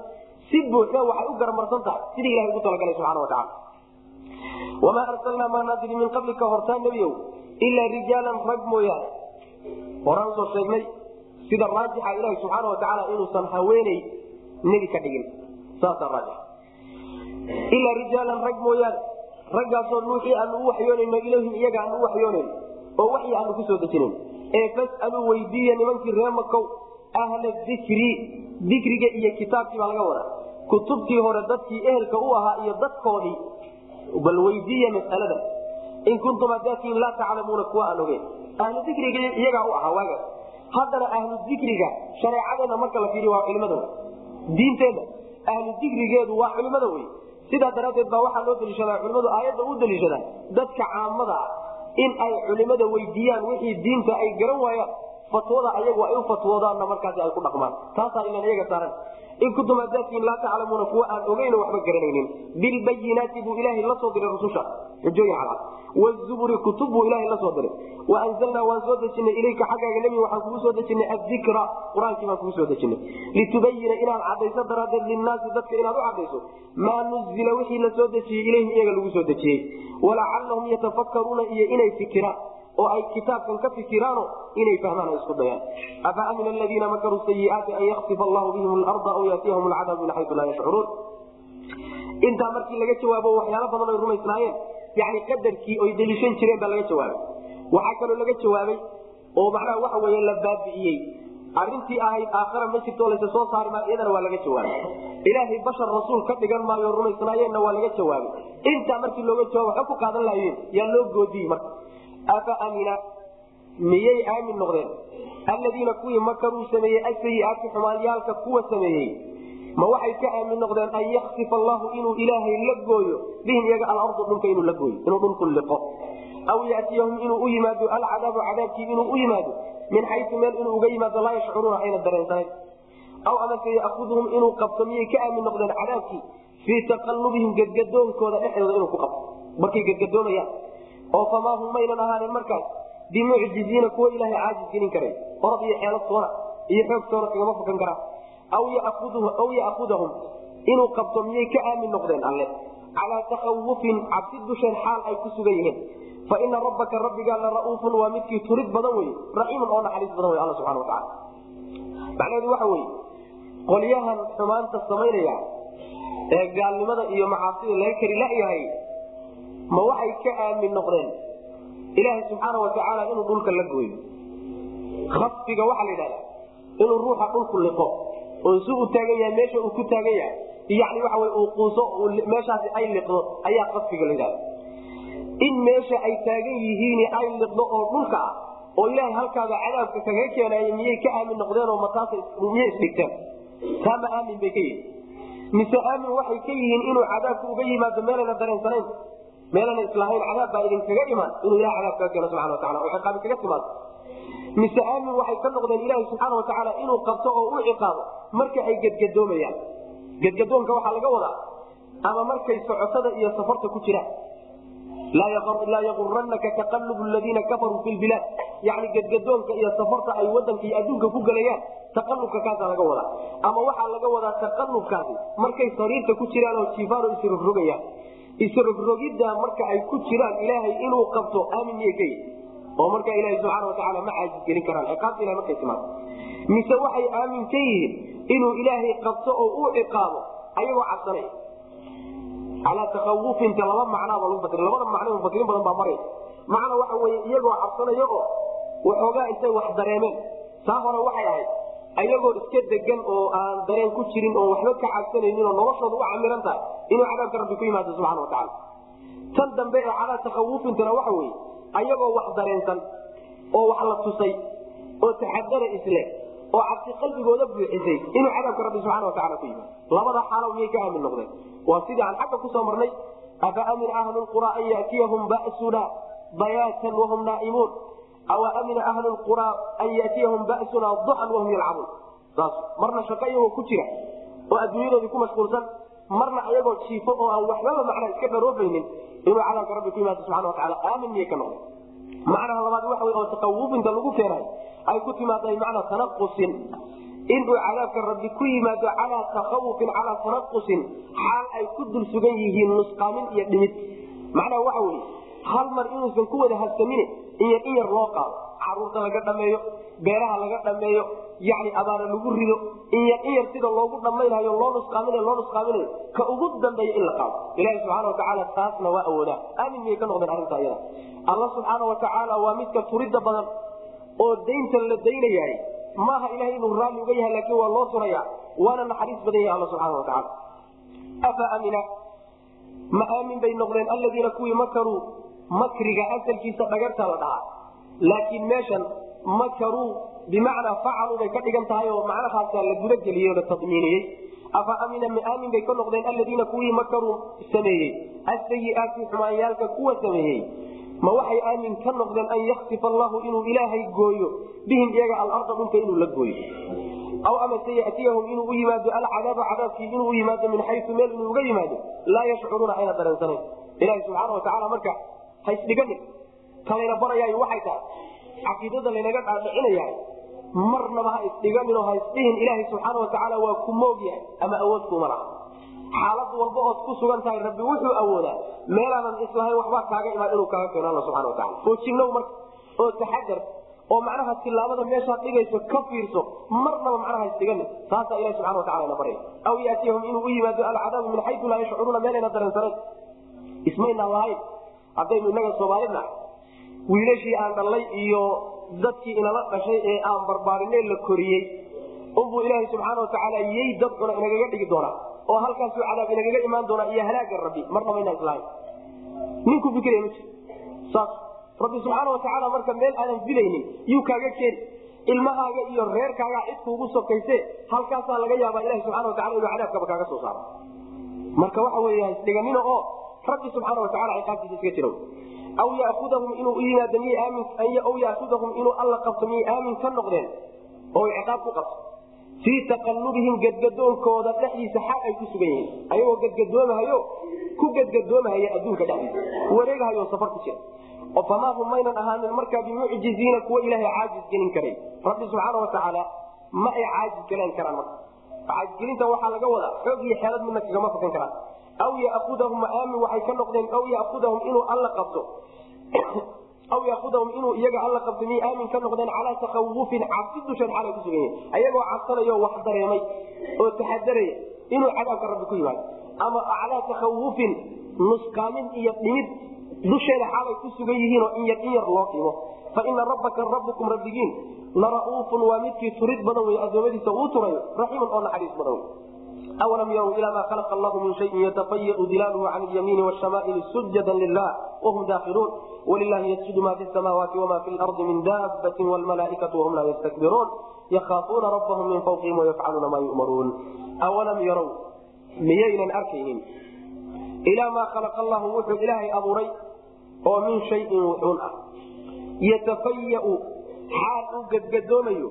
Speaker 2: Si buuxda waxay u garamarsan tahay sidii ilahay ugu talagalay subxana wa wamaa arsalnaa maa naadiri min qablika hortaa nebiyow ilaa rijaalan rag mooyaane horaan soo sheegnay sida raajixa ilaahi subxaana wa tacaala inuusan haweeney nebi ka dhigin. Saasaa raajix. Ilaa rijaalan rag mooyaane raggaasoo nuuxii aanu u waxyoonayno ilayhim iyaga aanu u waxyoonayno oo waxyi aanu ku soo dejinayn ee fasaluu weydiiya nimankii ree makow ahla dikri dikriga iyo kitaabkii baa laga wadaa. Kutubtii hore dadkii ehelka u ahaa iyo dadkoodii bal weydiiya mas'alada. In kuntum hadaatiin laa taclamuuna kuwa aan ogeyn. Ahlu dikriga iyagaa u ahaa waagaas haddana ahlu dikriga shareecadeenna marka la fiiriyo waa culimada wey diinteenna ahlu dikrigeedu waa culimada wey sidaa daraaddeed baa waxaa loo daliishadaa culimadu aayadda u daliishadaan dadka caamada ah in ay culimada weydiiyaan wixii diinta ay garan waayaan. Fatwada ayagu ay u fatwoodaanna markaasi ay ku dhaqmaan. Taasaa ilan iyaga saaran in kuntum hadaatiin laa taclamuuna kuwa aan ogeyno waxba garanaynin. Bilbayinaati buu ilaahay la diray rususha. Xujooyin cadcad wzuburi kutub buu ilaahay la diray. Waanzalnaa waan soo dejinay ilayka xaggaaga nebi waxaan kugu soo dejinay adikra qur'aankii baan kugu soo dejinay. Litubayina inaad cadayso daraaddeed linnaasi dadka inaad u cadayso maa nuzila wixii la dejiyey ilayhim iyaga lagu soo dejiyey walacallahum yatafakkaruuna iyo inay fikiraan oo ay kitaabkan ka fikiraano inay fahmaan ay isku dayaan. Afa amina aladiina makaruu sayiaati an yaksifa allahu bihim larda aw yaatiyahum alcadaab min xayu laa yashcuruun intaa markii laga jawaabo waxyaalo badan ay rumaysnaayeen yani qadarkii oy deliishan jireen baa laga jawaabay. Waxaa kaloo laga jawaabay oo macnaha waxa wey la baabi'iyey. Arintii ahayd aakhara ma jirto laysa soo saari maayo iyadana waa laga jawaabay. Ilaahay bashar rasuul ka dhigan maayo rumaysnaayeenna waa laga jawaabay. Intaa markii looga jawaab waxba ku qaadan laayeen yaa loo goodiyey marka afa amina miyay aamin noqdeen alladiina kuwii makaruu sameeyey asayiaati xumaalyaalka kuwa sameeyey ma waxay ka aamin noqdeen an yaksifa allahu inuu ilaahay la gooyo bihim iyaga alardu dhulka inuu la gooyo inuu dhulku liqo aw yatiyahum inuu u yimaado alcadaabu cadaabkii inuu u yimaado min xayu meel inuu uga yimaado laa yashcuruuna ayna dareensanayn aw amase yaaudhum inuu qabto miyay ka aamin noqdeen cadaabkii fii taqallubihim gadgadoonkooda dhexdooda inuu ku qabto markay gadgadoomayaan oo famaa hum maynan ahaanin markaas. Bimucjiziina kuwa ilaahay caajis gelin karay. Orod iyo xeeladtoona iyo xoogtoona kagama fukan karaan aw yaakudahum inuu qabto miyay ka aamin noqdeen alle? Calaa takhawufin cabsi dusheen xaal ay ku sugan yihiin. Fa ina rabbaka rabbigaa la ra'uufun waa midkii turid badan wey raxiimun oo naxariis badan wey alla subxana watacaala macnaheedu waxa weye qolyahan xumaanta samaynaya ee gaalnimada iyo macaasida laga kari la'yahay ma waxay ka aamin noqdeen? Ilaaha subxaana watacaala inuu dhulka la gooyo. Khasfiga waxaa la yidhahdaa inuu ruuxa dhulku liqo oo si uu taagan yahay meesha uu ku taagan yahay yani waxa wy uu quuso meeshaasi ay liqdo ayaa khasfiga la yidhahda in meesha ay taagan yihiin ay liqdo oo dhulka ah oo ilaahay halkaaba cadaabka kaga keenaaya miyay ka aamin noqdeenoo mataas miyay isdhigteen taa aamin bay ka yihiin mise aamin waxay ka yihiin inuu cadaabku uga yimaado meelayna dareensanayn meelana islahayn cadaab baa idinkaga imaan inuu ilaha cadaab kaga keeno subana watacala oo ciqaabi kaga timaado mise aamin waxay ka noqdeen ilaahi subxaana watacaala inuu qabto oo u ciqaabo marka ay gedgadoomayaan gedgadoonka waxaa laga wadaa ama markay socotada iyo safarta ku jiraan. Laa yaguranaka taqalubu ladiina kafaruu fi lbilaad yani gadgadoonka iyo safarta ay wadanka iyo adduunka ku gelayaan taqalubka kaasaa laga wadaa. Ama waxaa laga wadaa taqalubkaasi markay sariirta ku jiraan oo jiifaano isrogrogayaan isrogrogidda marka ay ku jiraan ilaahay inuu qabto aamin miyay ka oo marka ilaha subxaana watacaala ma caajisgelin karaan. Ciqaabta ilahay markay timaado mise waxay aamin ka yihiin inuu ilaahay qabto oo uu ciqaabo ayagoo cabsanaya calaa takawufinta laba macnaaba lagu fasira labada macno mufasiriin badan baa maraya macna waxa weye iyagoo cabsanaya oo waxoogaa intay wax dareemeen. Taa hore waxay ahayd ayagoo iska degan oo aan dareen ku jirin oo waxba ka cabsanaynin oo noloshooda u camiran tahay inuu cadaabka rabbi ku yimaado subxana watacaala tan dambe ee calaa takawufintana waxa weye ayagoo wax dareensan oo wax la tusay oo taxadara isle oo cabsi qalbigooda buuxisay inuu cadaabka rabbi subxana wataala ku yimaado. Labada xaalo miyay ka aamin noqdeen? Waa sidii aan xagga ku soo marnay afa amina ahlu lqura an yatiyahum basuna bayaatan wahum naaimuun? Aw amina ahlu lqura an yatiyahum basuna duxan wahum yalcabuun? Marna shaqo iyagoo ku jira oo adduunyadoodii ku mashquulsan marna ayagoo jiifo oo aan waxbaba macnaa iska dharoobaynin inuu cadaabka rabbi ku yimaado subxana wataala aamin miyay ka noqdeen macnaha labaad waxa wey oo takawufinta lagu keenay ay ku timaada macnaa tanaqusin inuu cadaabka rabbi ku yimaado calaa takawufin calaa tanaqusin xaal ay ku dul sugan yihiin nusqaamin iyo dhimid. Macnaha waxa weye hal mar inuusan ku wada habsamine in yar in yar loo qaado carruurta laga dhameeyo beeraha laga dhameeyo yani abaara lagu rido in yar in sida loogu dhammaynayo loo nusqaaminayo loo nusqaaminayo ka ugu dambeeya in la qaado. Ilahi subxaana watacaala taasna waa awoodaa. Aamin miyay ka noqdeen arrinta iyada? Alla subxaana watacaala waa midka turidda badan oo daynta la daynayahay. Maaha ilahay inuu raalli uga yahay laakiin waa loo turaya waana naxariis badan yahay alla subxana watacaala afa amina ma aamin bay noqdeen alladiina kuwii makaruu makriga asalkiisa dhagarta la dhahaa laakiin meeshan makaruu bimacnaa facaluu bay ka dhigan tahay oo macnahaasaa la gudageliyey oo la tadmiiniyey afa amina ma aamin bay ka noqdeen alladiina kuwii makaruu sameeyey. Asayiaati xumaanyaalka kuwa sameeyey. Ma waxay aamin ka noqdeen an yaktifa allahu inuu ilaahay gooyo bihim iyaga alarda dhulka inuu la gooyo. Aw amase yatiyahum inuu u yimaado alcadaaba cadaabkii inuu u yimaado min xayu meel inuu uga yimaado laa yashcuruuna ayna dareensanayn ilahi subxaana watacaala marka haysdhiganin kalayna barayaay waxay tahay caqiidada laynaga dhaadhicinayahay marnaba ha isdhiganinoo ha isdhihin ilaahay subxaana watacaala waa ku moogyahay ama awood kuma laha. Xaalad walba ood ku sugan tahay rabbi wuxuu awoodaa meelaanan islahayn waxbaa kaaga imaan inuu kaaga keeno alla subxana wataala oo jinnow marka oo taxadar oo macnaha tilaabada meeshaad dhigayso ka fiirso marnaba macnaha isdhiganin taasaa ilahi subxana watacala ina barya aw yaatiyahum inuu u yimaado alcadaabu min xayu laa yashcuruuna meelayna dareensanayn ismaynaan lahayn haddaynu inaga soomaalina wiilashii aan dhallay iyo dadkii inala dhashay ee aan barbaarinee la koriyey. Unbuu ilaaha subxaana watacaala yey dad cuna inagaga dhigi doonaa oo halkaasuu cadaab inagaga imaan doonaa iyo halaaga rabbi. Marnaba inaan islahayn ninku fikiraya ma jiro. Saas rabbi subxaana watacaala marka meel aadan filaynin yuu kaaga keeni. Ilmahaaga iyo reerkaagaa cid kuugu sokayse halkaasaa laga yaabaa ilahi subxana watacala inuu cadaabkaba kaaga soo saaro. Marka waxa wey hasdhiganina oo rabbi subxaana wataala ciqaabtiisa iska jiro aw yaudahum inuu yimaado miyay aamin aw yaudahum inuu alla qabto miyay aamin ka noqdeen oo ciqaab ku qabto fii taqallubihim gadgadoonkooda dhexdiisa xaal ay ku sugan yihiin ayagoo gadgadoomahayo ku gadgadoomahaya adduunka dhexdiisa wareegahayo safar ku jira oo famaa hum maynan ahaanin markaa bimucjiziina kuwa ilaahay caajis gelin karay rabbi subxaana watacaala ma ay caajis galeen karaan marka caajisgelinta waxaa laga wadaa xoog iyo xeelad midna kagama fakan karaan aw yaudahum aamin waxay ka noqdeen aw yaudahum inuu alla qabto aw yaudahum inuu iyaga alla qabto miyay aamin ka noqdeen calaa takawufin cabsi dusheed xaalay ku sugan yihiin ayagoo cabsanayo wax dareemay oo taxadaraya inuu cadaabka rabbi ku yimaado ama calaa takawufin nusqaamin iyo dhimid dusheeda xaalay ku sugan yihiinoo in yar in yar loo dhimo fa ina rabbaka rabbukum rabbigiin lara'uufun waa midkii turid badan wey adoomadiisa uu turayo raxiimun oo naxariis badan wey awalam yarw ila ma khalaqa allahu min shayin yatafayau dilaaluhu can lyamiini washamaa'ili sujada lilah wahum daakiluun wlilahi ysjudu ma fi samaawaati wama fi lardi min daabatin wlmalaaikatu wahum laa ystakbiruun yakhaafuuna rabbahum min fawqihim wayafcaluuna maa yu'maruun awalam yarow miyaynan arkaynin ilaa maa khalaqa allahu wuxuu ilaahay abuuray oo min shayin wuxuun ah yatafayau xaal uu gadgadoomayo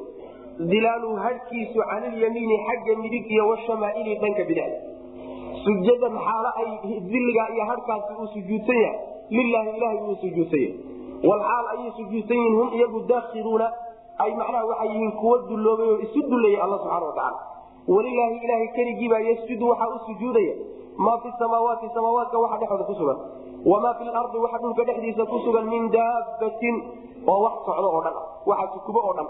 Speaker 2: dilaaluhu hadhkiisu canilyamiini xagga midig iyo washamaaili dhanka bidixda sujadan xaalo ay diligaa iyo hadhkaasi uu sujuudsan yahay. Lilaahi ilahay buu sujuudsan yahay. Walxaal ayay sujuudsan yihiin hum iyagu daakiluuna ay macnaha waxay yihiin kuwa dulloobay oo isu dullaya alla subxana watacaala walilaahi ilaahay keligiibaa yasjudu waxaa u sujuudaya. Maa fi samaawaati samaawaadka waxa dhexooda ku sugan. Wamaa fi lardi waxa dhulka dhexdiisa ku sugan min daabatin oo wax socdo oo dhan waxa sukubo oo dhan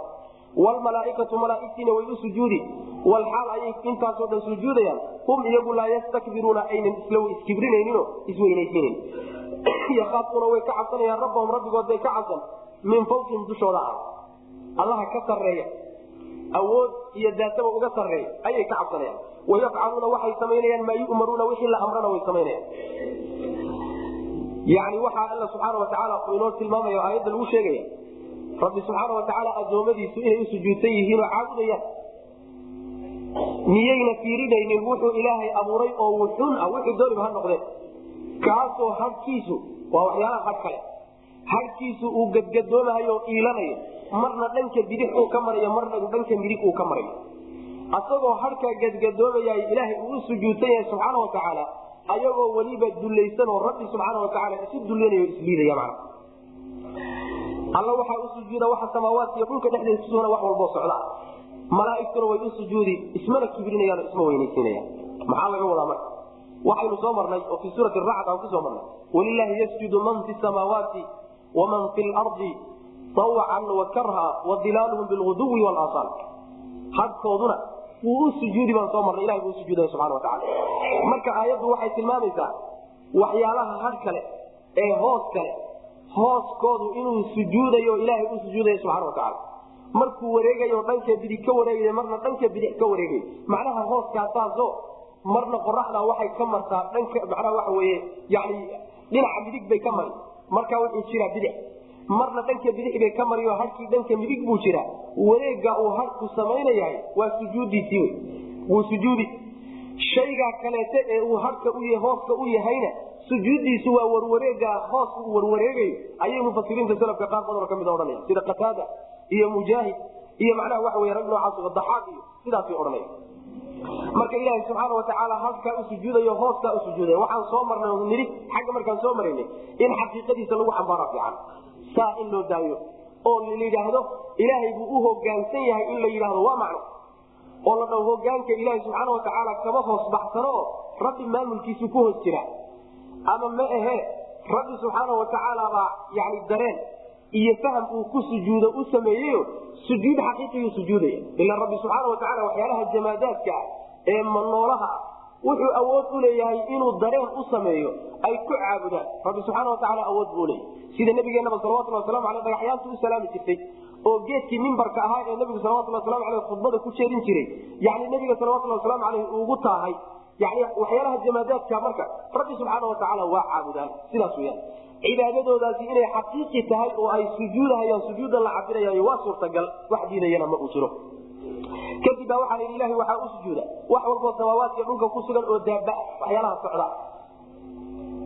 Speaker 2: wlmalaaikatu malaaigtiina way u sujuudi walxaal ayay intaasoo dhan sujuudayaan. Hum iyagu laa yastakbiruuna aynan isla iskibrinayninoo isweynaysiinayn yaaafuuna way ka cabsanayaan rabbahum rabbigood bay ka cabsan min fawqihim dushooda ah. Allaha ka sareeya awood iyo daataba uga sareeya ayay ka cabsanayaan. Wayafcaluuna waxay samaynayaan maa yu'maruuna wixii la amrana way samaynayaan. Yani waxaa alla subxaana watacaala inoo tilmaamayo aayadda lagu sheegaya rabbi subxaana watacaala addoommadiisu inay u sujuudsan yihiin oo caabudayaan. Miyayna fiirinaynin wuxuu ilaahay abuuray oo wuxun ah dooniba ha noqdeen. Kaasoo hadhkiisu waa waxyaalaha hadh kale hadhkiisu uu gadgadoomahayo oo iilanayo marna dhanka bidix uu ka marayo marna dhanka midig uu ka marayo. Asagoo hadhkaa gadgadoomayay ilaahay uu u sujuudsan yahay subxaana watacaala ayagoo weliba dulaysan oo rabbi subxaana watacaala isu dullanayo isliidaya mana alla waxaa u sujuuda waxa samaawaadka iyo dhulka dhexdeeda kusugana wax walboo socda. Malaaigtuna way u sujuudi ismana kibrinayaan oo isma weynaysiinayaan maxaa laga wadaa marka? Waxaynu soo marnay oo fii suurati racd aan ku soo marnay. Walilaahi yasjudu man fi samaawaati waman fi lardi awacan wa karha wa dilaaluhum bilguduwi walasaal hadkooduna wuu u sujuudi baan soo marnay ilahay buu usujuudaya subxana watacaala marka aayaddu waxay tilmaamaysaa waxyaalaha hadh kale ee hoos kale hooskoodu inuu sujuudayo ilaahay u sujuudaya subxana watacaala markuu wareegayo dhanka bidig ka wareegay marna dhanka bidix ka wareegay. Macnaha hooskaasaaso marna qoraxda waxay ka martaa dhanka macnaha waxa weye yani dhinaca midig bay ka mari markaa wuxuu jiraa bidix. Marna dhanka bidix bay ka mari oo dhanka midig buu jiraa. Wareega uu hadhku samaynayahay waa sujuudiisii wuu sujuudi. Shaygaa kaleete ee uu hadhka u hooska u yahayna sujuudiisu waa warwareega hoos warwareegayo ayay mufasiriinta salafka qaar badanoo ka mid odhanaya sida qataada iyo mujaahid iyo macnaha waxa wey rag noocaas daxaaq iyo sidaasay odhanaya marka ilaaha subxaana watacaala halkaa u sujuudayo hooskaa u sujuudaya waxaan soo marnay nidhi xagga markaan soo maraynay in xaqiiqadiisa lagu xambaara fiican. Saa in loo daayo. Oo la yidhaahdo ilaahay buu u hogaansan yahay in la yidhaahdo waa macno. Oo la dhaho hogaanka ilaaha subxaana watacaala kama hoos baxsano rabbi maamulkiisu ku hoos jira ama ma ahe rabbi subxaana watacaala baa yani dareen iyo faham uu ku sujuudo u sameeyeyo sujuud xaqiiqiyuu sujuudaya ila rabbi subxaana watacaala waxyaalaha jamaadaadka ah ee manoolaha ah wuxuu awood u leeyahay inuu dareen u sameeyo ay ku caabudaan. Rabbi subxaana watacaala awood buu leeyahy sida nabigeenaba salawatulli waslamu aleh dhagaxyaantu u salaami jirtay oo geedkii mimbarka ahaa ee nabigu salawatulli waslamu aleh khudbada ku jeedin jiray. Yani nabiga salawatulli waslamu aleyh ugu taahay yani waxyaalaha jamaadaadka marka rabbi subxaana watacaala waa caabudaan sidaas weyaan cibaadadoodaasi inay xaqiiqi tahay oo ay sujuudahayaan sujuuda la cabirayayo waa suurtagal wax diidayana ma uu jiro. Kadib baa waxaa la yidhi ilahi waxaa u sujuuda wax walboo samaawaadka dhulka ku sugan oo daaba waxyaalaha socda.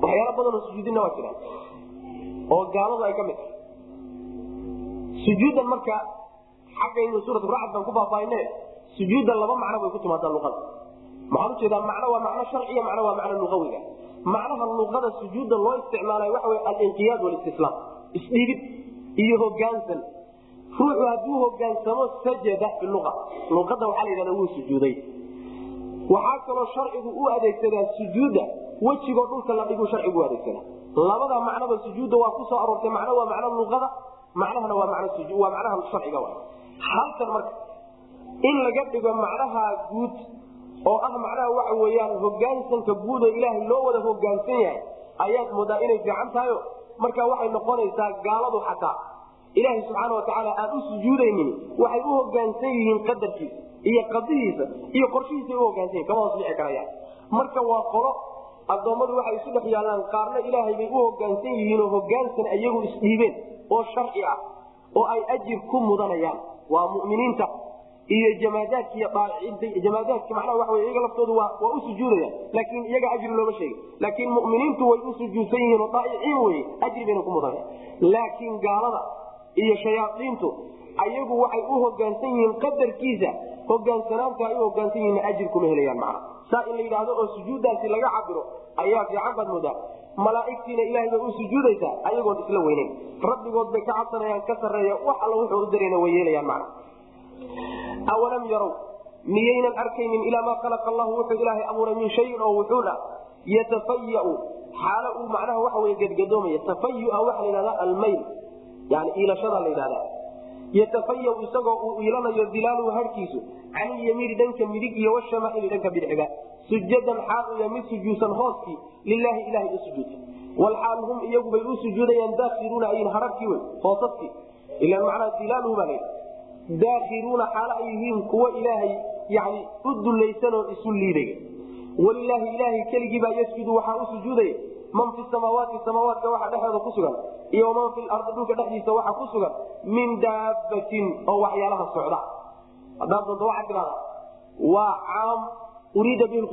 Speaker 2: Waxyaala badanoo sujuudina waa jiraan. Oo gaaladu ay ka mid tahay. Sujuuddan marka xaggaynu suurat racd baan ku faahfaahine sujuudda laba macno bay ku timaadaa luqada maxaan u jeedaa macno waa macno sharciya macno waa macno luqawiga macnaha luqada sujuudda loo isticmaalayo waxa wey alinqiyaad walistislaam isdhiibid iyo hogaansan ruuxu hadduu hogaansamo sajada fi lua luqada waxaa la yidhahda wuu sujuuday. Waxaa kaloo sharcigu u adeegsadaa sujuudda wejigoo dhulka la dhiguu sharcigu u adeegsadaa. Labada macnoba sujuudda waa ku soo aroortay macno waa macno luqada macnahana waa waa macnaha sharciga halkan marka in laga dhigo macnaha guud oo ah macnaha waxa weyaan hogaansanka guud oo ilaahay loo wada hogaansan yahay ayaad moodaa inay fiican tahayo? Marka waxay noqonaysaa gaaladu xataa. Ilaahay subxaana watacaala aan u sujuudaynin waxay u hogaansan yihiin qadarkiisa iyo qadihiisa iyo qorshihiisa u hogaansan yihiin kama hoos karayaan. Marka waa qolo addoommadu waxay isu dhex yaallaan qaarna ilaahay bay u hogaansan yihiin oo hogaansan iyagu isdhiibeen oo sharci ah oo ay ajir ku mudanayaan. Waa muminiinta iyo jamaadaadki iyo daaiciinta jamaadaadki macnaha waxa wey iyaga laftoodu waa u sujuudayaan laakiin iyaga ajri looma sheegin laakiin mu'miniintu way u yihiin oo daa'iciin weye ajri bayna ku mudanaya laakiin gaalada iyo shayaaiintu ayagu waxay u hogaansan yihiin qadarkiisa. Hogaansanaanta ay u hogaansan yihiin ajir kuma helayaan macna saa in la yidhaahdo oo sujuuddaasi laga cabiro ayaa fiican baad moodaa. Malaaigtiina ilahay bay u sujuudaysaa ayagoon isla weyneyn. Rabbigood bay ka cabsanayaan ka sareeya wax alla wuxuu u darayna way yeelayaan macna awalam yarow miyaynan arkaynin ilaa maa khalaqa allahu wuxuu ilaahay abuuray min shayin oo wuxuuna yatafayau xaalo uu macnaha waxa wey gadgadoomaya tafayua waxaa la yidhahda almayl yani iilashada la yidhahda yatafaya isagoo uu iilanayo dilaaluhu harkiisu can ilyamiini dhanka midig iyo washamaaili dhanka bidxiga sujadan xaal u yahay mid sujuudsan hooskii lilaahi ilahay u sujuudsa walxaal hum iyagubay u sujuudayaan daakiruuna ayin hararkii wey hoosaskii ila macnaa dilaaluhu baa layidhi daakiruuna xaalo ay yihiin kuwa ilaahay yani u dulaysanoo isu liidaya walilaahi ilaahay keligii baa yasjudu waxaa u sujuudaya man fi samaawaati samaawaadka waxa dhexeeda ku sugan iyo man fi lardi dhulka dhexdiisa waxa ku sugan min daabatin oo waxyaalaha socda. Hadaad doonto waxaa tidhahda waa caam uriida bihi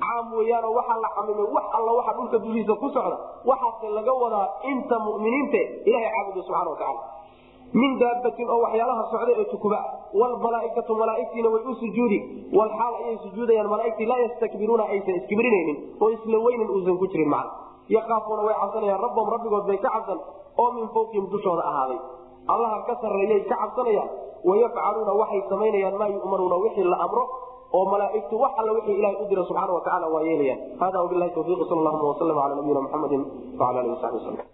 Speaker 2: caam weyaanoo waxaa la xamimay wax alla waxa dhulka dushiisa ku socda waxaase laga wadaa inta muminiinte ilahay caabuda subxana watacaala min daabatin oo waxyaalaha socda ee tukuba wlmalaaikatu malaaigtiina way u sujuudi walxaal ayay sujuudayaan malaaigtii laa yastakbiruuna aysan iskibrinaynin oo isla weynin uusan ku jirin macna. Yakaafuuna way cabsanayaan rabbahum rabbigood bay ka cabsan oo min fawqihim dushooda ahaaday. Allaha ka sarreeyay ka cabsanayaan wayafcaluuna waxay samaynayaan maa yu'maruuna wixii la amro oo malaaigtu wax alla wixii ilahay u dira subxaana wa tacala waa yeelayaan. Hada wabilahi tawfiiq sal allahuma waslm ala nabiyina muxamedi wala alihi wasabi waslm